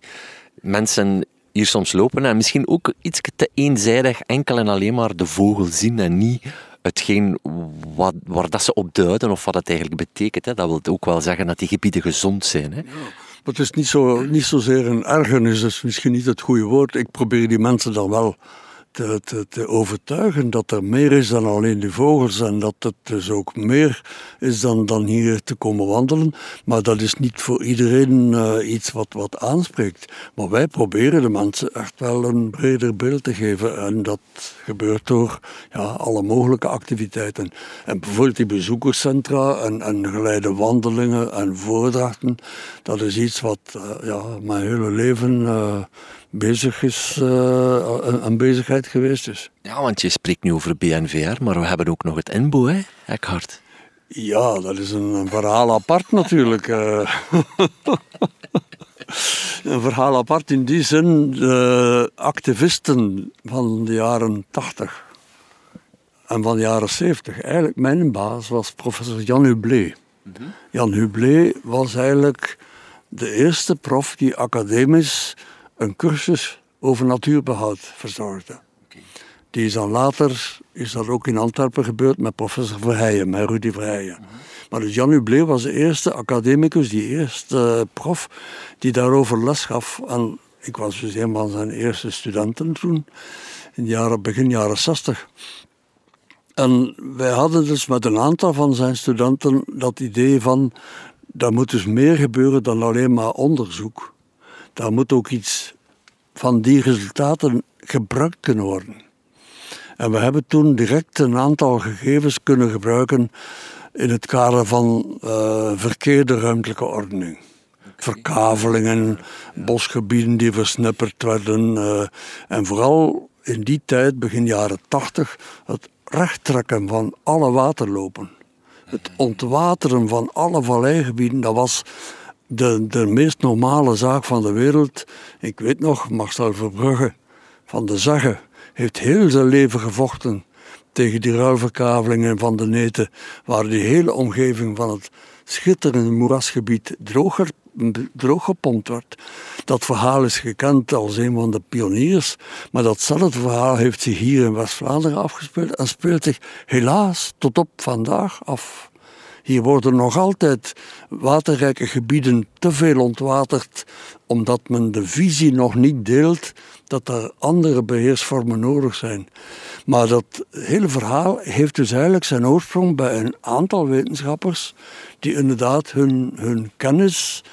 mensen hier soms lopen en misschien ook iets te eenzijdig enkel en alleen maar de vogel zien en niet hetgeen wat, waar dat ze op duiden of wat dat eigenlijk betekent. Hè. Dat wil ook wel zeggen dat die gebieden gezond zijn. Hè. Ja. Maar het is niet, zo, niet zozeer een ergernis, dat is misschien niet het goede woord. Ik probeer die mensen dan wel te, te, overtuigen dat er meer is dan alleen die vogels en dat het dus ook meer is dan, dan hier te komen wandelen. Maar dat is niet voor iedereen uh, iets wat, wat aanspreekt. Maar wij proberen de mensen echt wel een breder beeld te geven en dat gebeurt door ja, alle mogelijke activiteiten. En bijvoorbeeld die bezoekerscentra en, en geleide wandelingen en voordrachten, dat is iets wat uh, ja, mijn hele leven... Uh, bezig is, uh, een, bezigheid geweest is. Ja, want je spreekt nu over BNVR, maar we hebben ook nog het INBO, hè, Eckhart? Ja, dat is een, verhaal apart natuurlijk. Eh. [laughs] een verhaal apart in die zin, de activisten van de jaren 80 en van de jaren 70. Eigenlijk mijn baas was professor Jan Hublé. Mhm. Jan Hublé was eigenlijk de eerste prof die academisch een cursus over natuurbehoud verzorgde. Die is dan later, is dat ook in Antwerpen gebeurd met professor Verheijen, met Rudy Verheijen. Maar dus Jan Hublé was de eerste academicus, die eerste prof, die daarover les gaf. En ik was dus een van zijn eerste studenten toen, in de jaren, begin jaren 60. En wij hadden dus met een aantal van zijn studenten dat idee van, er moet dus meer gebeuren dan alleen maar onderzoek. Daar moet ook iets van die resultaten gebruikt kunnen worden. En we hebben toen direct een aantal gegevens kunnen gebruiken in het kader van uh, verkeerde ruimtelijke ordening. Verkavelingen, bosgebieden die versnipperd werden. Uh, en vooral in die tijd, begin jaren tachtig, het rechttrekken van alle waterlopen. Het ontwateren van alle valleigebieden, dat was de, meest normale zaak van de wereld. Ik weet nog, Marcel Verbrugge van de Zagge heeft heel zijn leven gevochten tegen die ruilverkavelingen van de neten, waar die hele omgeving van het schitterende moerasgebied droger, drooggepompt werd. Dat verhaal is gekend als een van de pioniers, maar datzelfde verhaal heeft zich hier in West-Vlaanderen afgespeeld en speelt zich helaas tot op vandaag af. Hier worden nog altijd waterrijke gebieden te veel ontwaterd, omdat men de visie nog niet deelt dat er andere beheersvormen nodig zijn. Maar dat hele verhaal heeft dus eigenlijk zijn oorsprong bij een aantal wetenschappers die inderdaad hun, hun kennis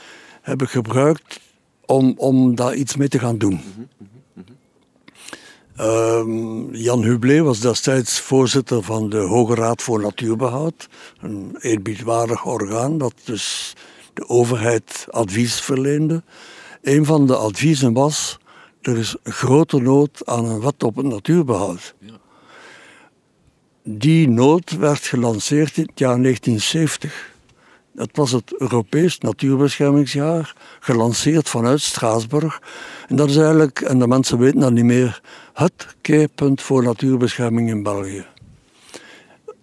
hebben gebruikt om, om daar iets mee te gaan doen. Um, Jan Hublé was destijds voorzitter van de Hoge Raad voor Natuurbehoud, een eerbiedwaardig orgaan dat dus de overheid advies verleende. Een van de adviezen was: er is grote nood aan een wet op het natuurbehoud. Ja. Die nood werd gelanceerd in het jaar 1970. Dat was het Europees Natuurbeschermingsjaar, gelanceerd vanuit Straatsburg. En dat is eigenlijk, en de mensen weten dat niet meer, het keerpunt voor natuurbescherming in België.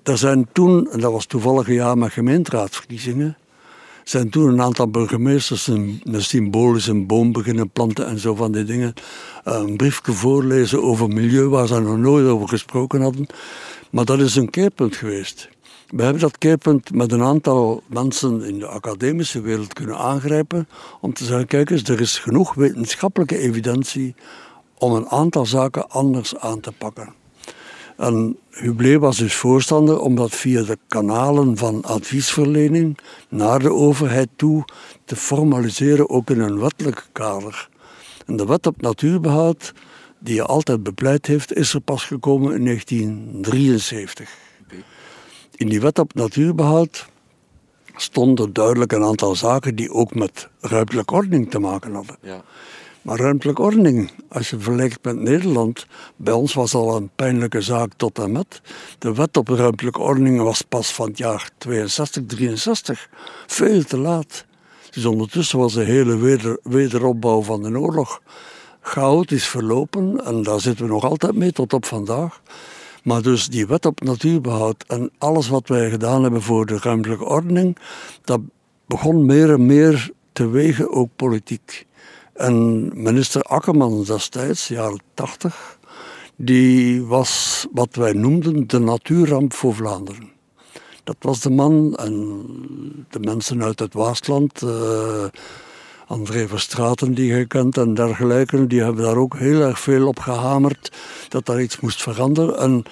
Er zijn toen, en dat was toevallig een jaar met gemeenteraadsverkiezingen, zijn toen een aantal burgemeesters een, een symbolische boom beginnen planten en zo van die dingen. Een briefje voorlezen over milieu waar ze nog nooit over gesproken hadden. Maar dat is een keerpunt geweest. We hebben dat keerpunt met een aantal mensen in de academische wereld kunnen aangrijpen om te zeggen, kijk eens, er is genoeg wetenschappelijke evidentie om een aantal zaken anders aan te pakken. En Hublé was dus voorstander om dat via de kanalen van adviesverlening naar de overheid toe te formaliseren, ook in een wettelijk kader. En de wet op natuurbehoud, die je altijd bepleit heeft, is er pas gekomen in 1973. In die wet op natuurbehoud stonden duidelijk een aantal zaken die ook met ruimtelijke ordening te maken hadden. Ja. Maar ruimtelijke ordening, als je vergelijkt met Nederland, bij ons was al een pijnlijke zaak tot en met. De wet op ruimtelijke ordening was pas van het jaar 62, 63. Veel te laat. Dus ondertussen was de hele weder, wederopbouw van de oorlog chaotisch verlopen en daar zitten we nog altijd mee tot op vandaag. Maar dus die wet op natuurbehoud en alles wat wij gedaan hebben voor de ruimtelijke ordening, dat begon meer en meer te wegen ook politiek. En minister Akkerman destijds, jaren 80, die was wat wij noemden de natuurramp voor Vlaanderen. Dat was de man en de mensen uit het Waasland, uh, André Verstraten die je kent en dergelijke, die hebben daar ook heel erg veel op gehamerd dat daar iets moest veranderen. En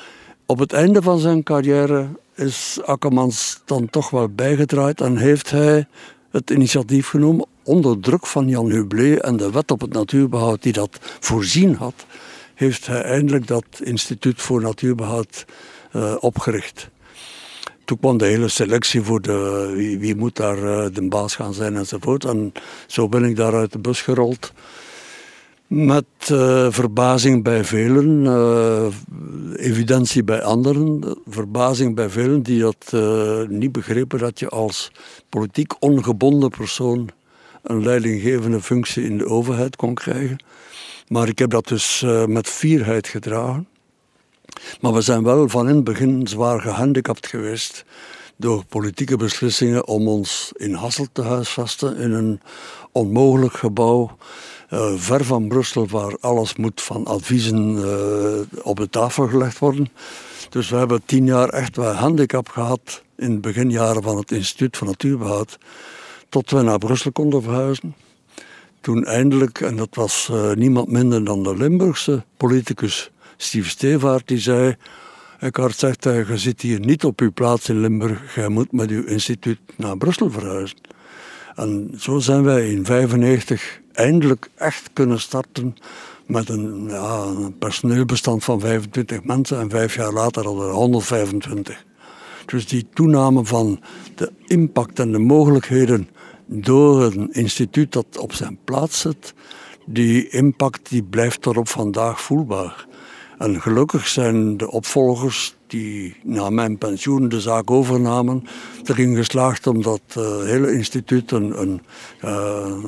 op het einde van zijn carrière is Akkermans dan toch wel bijgedraaid en heeft hij het initiatief genomen onder druk van Jan Hublé en de wet op het natuurbehoud die dat voorzien had, heeft hij eindelijk dat instituut voor natuurbehoud uh, opgericht. Toen kwam de hele selectie voor de, wie, moet daar uh, de baas gaan zijn enzovoort. En zo ben ik daar uit de bus gerold. Met uh, verbazing bij velen, uh, evidentie bij anderen, verbazing bij velen die dat niet begrepen dat je als politiek ongebonden persoon een leidinggevende functie in de overheid kon krijgen. Maar ik heb dat dus met fierheid gedragen. Maar we zijn wel van in het begin zwaar gehandicapt geweest door politieke beslissingen om ons in Hasselt te huisvesten in een onmogelijk gebouw uh, ver van Brussel, waar alles moet van adviezen op de tafel gelegd worden. Dus we hebben tien jaar echt wel handicap gehad in de beginjaren van het Instituut van Natuurbehoud, tot we naar Brussel konden verhuizen. Toen eindelijk, en dat was niemand minder dan de Limburgse politicus Steve Stevaart, die zei Eckhart zegt, je zit hier niet op uw plaats in Limburg, jij moet met uw instituut naar Brussel verhuizen. En zo zijn wij in 1995 eindelijk echt kunnen starten met een, ja, een personeelbestand van 25 mensen en vijf jaar later hadden we 125. Dus die toename van de impact en de mogelijkheden door een instituut dat op zijn plaats zit, die impact die blijft tot op vandaag voelbaar. En gelukkig zijn de opvolgers die na mijn pensioen de zaak overnamen, erin geslaagd om dat uh, hele instituut een, een, uh,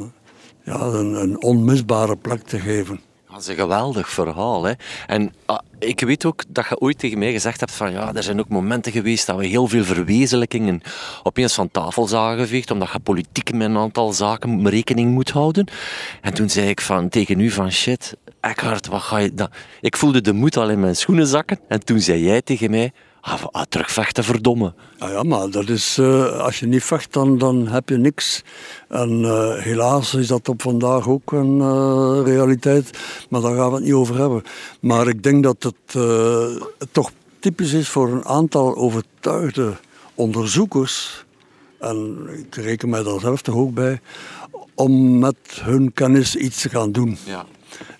ja, een onmisbare plek te geven. Dat is een geweldig verhaal. Hè? En ah, ik weet ook dat je ooit tegen mij gezegd hebt van ja, er zijn ook momenten geweest dat we heel veel verwezenlijkingen opeens van tafel zagen geveegd, omdat je politiek met een aantal zaken rekening moet houden. En toen zei ik van, tegen u van shit, Eckhart, wat ga je... dan? Ik voelde de moed al in mijn schoenen zakken en toen zei jij tegen mij, Ah, ah, terugvechten, verdomme. Ah ja, maar dat is, uh, als je niet vecht, dan, dan heb je niks. En uh, helaas is dat op vandaag ook een uh, realiteit, maar daar gaan we het niet over hebben. Maar ik denk dat het, het toch typisch is voor een aantal overtuigde onderzoekers, en ik reken mij daar zelf toch ook bij, om met hun kennis iets te gaan doen. Ja.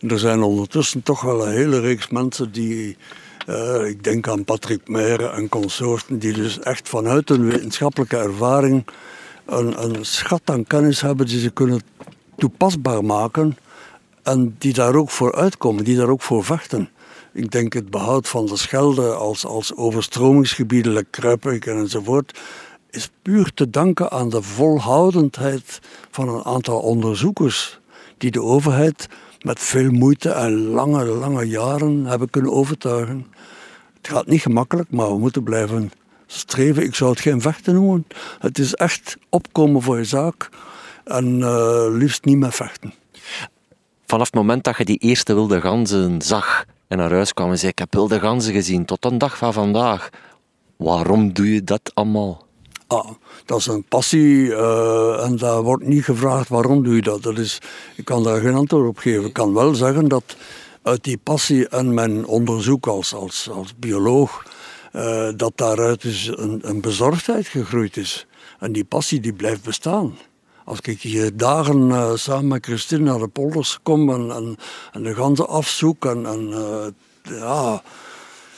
Er zijn ondertussen toch wel een hele reeks mensen die uh, ik denk aan Patrick Meijer en consorten, die dus echt vanuit hun wetenschappelijke ervaring een, een schat aan kennis hebben die ze kunnen toepasbaar maken en die daar ook voor uitkomen, die daar ook voor vechten. Ik denk het behoud van de Schelde als, als overstromingsgebieden, like Kruipwijk enzovoort, is puur te danken aan de volhoudendheid van een aantal onderzoekers die de overheid met veel moeite en lange, lange jaren hebben kunnen overtuigen. Het gaat niet gemakkelijk, maar we moeten blijven streven. Ik zou het geen vechten noemen. Het is echt opkomen voor je zaak en uh, liefst niet meer vechten. Vanaf het moment dat je die eerste wilde ganzen zag en naar huis kwam en zei: Ik heb wilde ganzen gezien tot een dag van vandaag. Waarom doe je dat allemaal? Ah, dat is een passie uh, en daar wordt niet gevraagd waarom doe je dat. dat is, ik kan daar geen antwoord op geven. Ik kan wel zeggen dat uit die passie en mijn onderzoek als, als, als bioloog, uh, dat daaruit dus een, een bezorgdheid gegroeid is. En die passie die blijft bestaan. Als ik hier dagen uh, samen met Christine naar de polders kom en, en, en de ganzen afzoek en, en ja,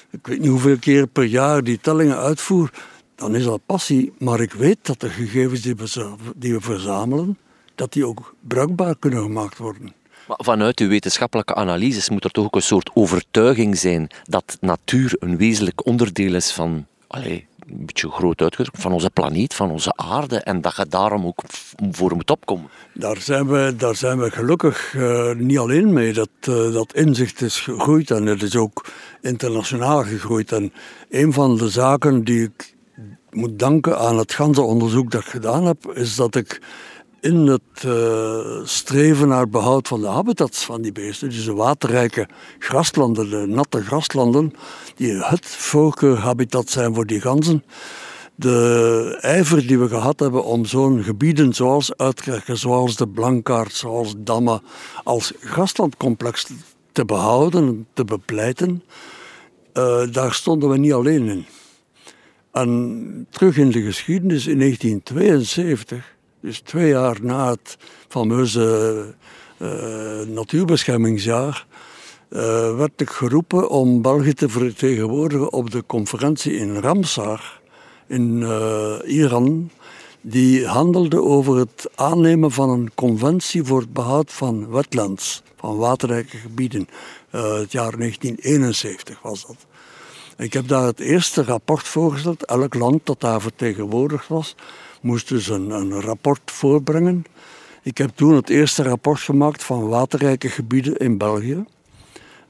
ik weet niet hoeveel keer per jaar die tellingen uitvoer, dan is dat passie. Maar ik weet dat de gegevens die we, die we verzamelen, dat die ook bruikbaar kunnen gemaakt worden. Maar vanuit uw wetenschappelijke analyses moet er toch ook een soort overtuiging zijn dat natuur een wezenlijk onderdeel is van, allez, een beetje groot uitgedrukt, van onze planeet, van onze aarde en dat je daarom ook voor moet opkomen. Daar zijn we, daar zijn we gelukkig uh, niet alleen mee. Dat, uh, dat inzicht is gegroeid en het is ook internationaal gegroeid. En een van de zaken die ik moet danken aan het ganse onderzoek dat ik gedaan heb, is dat ik in het uh, streven naar behoud van de habitats van die beesten, dus de waterrijke graslanden, de natte graslanden, die het voorkeurhabitat zijn voor die ganzen, de ijver die we gehad hebben om zo'n gebieden zoals Uitkerken, zoals de Blankaart, zoals Damme, als graslandcomplex te behouden, te bepleiten, uh, daar stonden we niet alleen in. En terug in de geschiedenis, in 1972, dus twee jaar na het fameuze uh, natuurbeschermingsjaar, uh, werd ik geroepen om België te vertegenwoordigen op de conferentie in Ramsar in uh, Iran. Die handelde over het aannemen van een conventie voor het behoud van wetlands, van waterrijke gebieden. het jaar 1971 was dat. Ik heb daar het eerste rapport voorgesteld. Elk land dat daar vertegenwoordigd was, moest dus een, een rapport voorbrengen. Ik heb toen het eerste rapport gemaakt van waterrijke gebieden in België.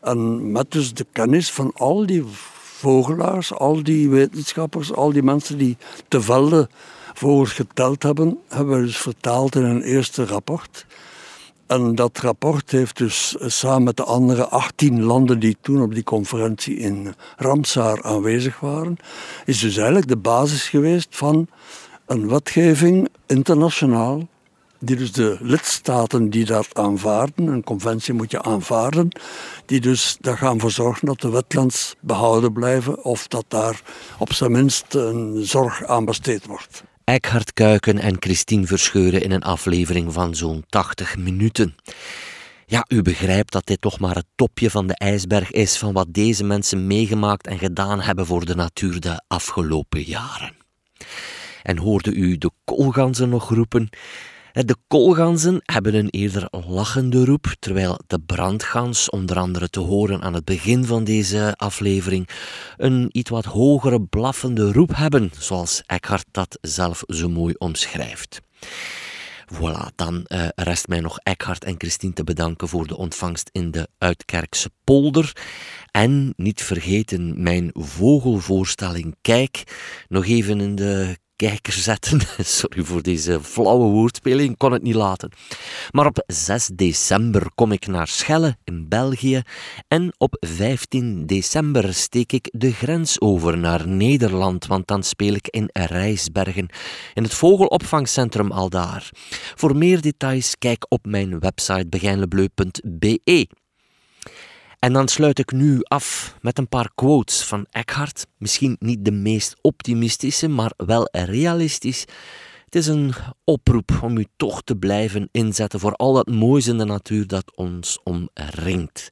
En met dus de kennis van al die vogelaars, al die wetenschappers, al die mensen die te velden vogels geteld hebben, hebben we dus vertaald in een eerste rapport. En dat rapport heeft dus samen met de andere 18 landen die toen op die conferentie in Ramsar aanwezig waren, is dus eigenlijk de basis geweest van een wetgeving internationaal die dus de lidstaten die dat aanvaarden, een conventie moet je aanvaarden, die dus daar gaan voor zorgen dat de wetlands behouden blijven of dat daar op zijn minst een zorg aan besteed wordt. Eckhard Kuiken en Christine Verscheuren in een aflevering van zo'n 80 minuten. Ja, u begrijpt dat dit toch maar het topje van de ijsberg is van wat deze mensen meegemaakt en gedaan hebben voor de natuur de afgelopen jaren. En hoorde u de koolganzen nog roepen? De koolganzen hebben een eerder lachende roep, terwijl de brandgans, onder andere te horen aan het begin van deze aflevering, een iets wat hogere blaffende roep hebben, zoals Eckhart dat zelf zo mooi omschrijft. Voilà, dan uh, rest mij nog Eckhart en Christine te bedanken voor de ontvangst in de Uitkerkse polder. En niet vergeten mijn vogelvoorstelling Kijk nog even in de kijker zetten. [laughs] Sorry voor deze flauwe woordspeling, kon het niet laten. Maar op 6 december kom ik naar Schelle in België en op 15 december steek ik de grens over naar Nederland, want dan speel ik in Rijsbergen in het vogelopvangcentrum aldaar. Voor meer details kijk op mijn website begijnlebleu.be. En dan sluit ik nu af met een paar quotes van Eckhart. Misschien niet de meest optimistische, maar wel realistisch. Het is een oproep om u toch te blijven inzetten voor al dat moois in de natuur dat ons omringt.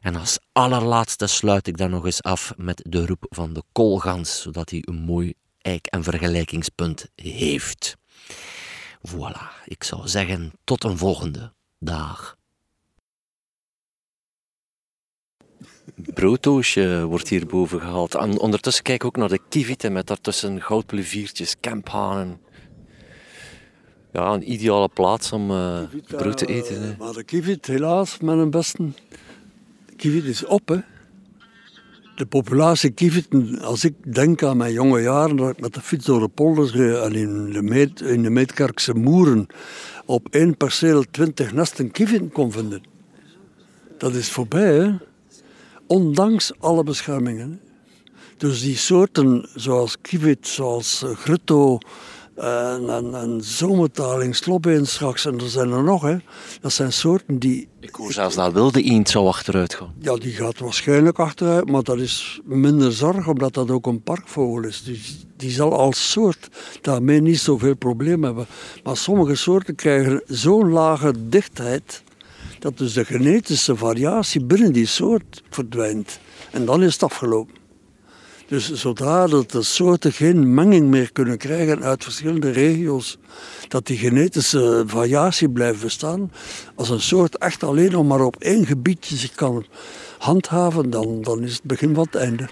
En als allerlaatste sluit ik dan nog eens af met de roep van de koolgans, zodat hij een mooi eik- en vergelijkingspunt heeft. Voilà, ik zou zeggen tot een volgende dag. Brooddoosje wordt hierboven gehaald. En ondertussen kijk ik ook naar de kieviten met daartussen goudpleviertjes, kemphanen. Ja, een ideale plaats om uh, brood te eten. Uh, maar de kievit, helaas, met een beste... De kievit is op, hè. De populatie kieviten, als ik denk aan mijn jonge jaren, dat ik met de fiets door de polders en in de, meet, in de Meetkerkse moeren op één perceel twintig nesten kieviten kon vinden. Dat is voorbij, hè ondanks alle beschermingen. Dus die soorten zoals kievit, zoals eh, grutto en, en, en zomertaling, slopbeen straks, en er zijn er nog, hè. dat zijn soorten die... Ik hoor zelfs dat wilde eend zou achteruit gaan. Ja, die gaat waarschijnlijk achteruit, maar dat is minder zorg, omdat dat ook een parkvogel is. Dus die zal als soort daarmee niet zoveel probleem hebben. Maar sommige soorten krijgen zo'n lage dichtheid dat dus de genetische variatie binnen die soort verdwijnt. En dan is het afgelopen. Dus zodra dat de soorten geen menging meer kunnen krijgen uit verschillende regio's, dat die genetische variatie blijft bestaan, als een soort echt alleen nog maar op één gebiedje zich kan handhaven, dan, dan is het begin van het einde.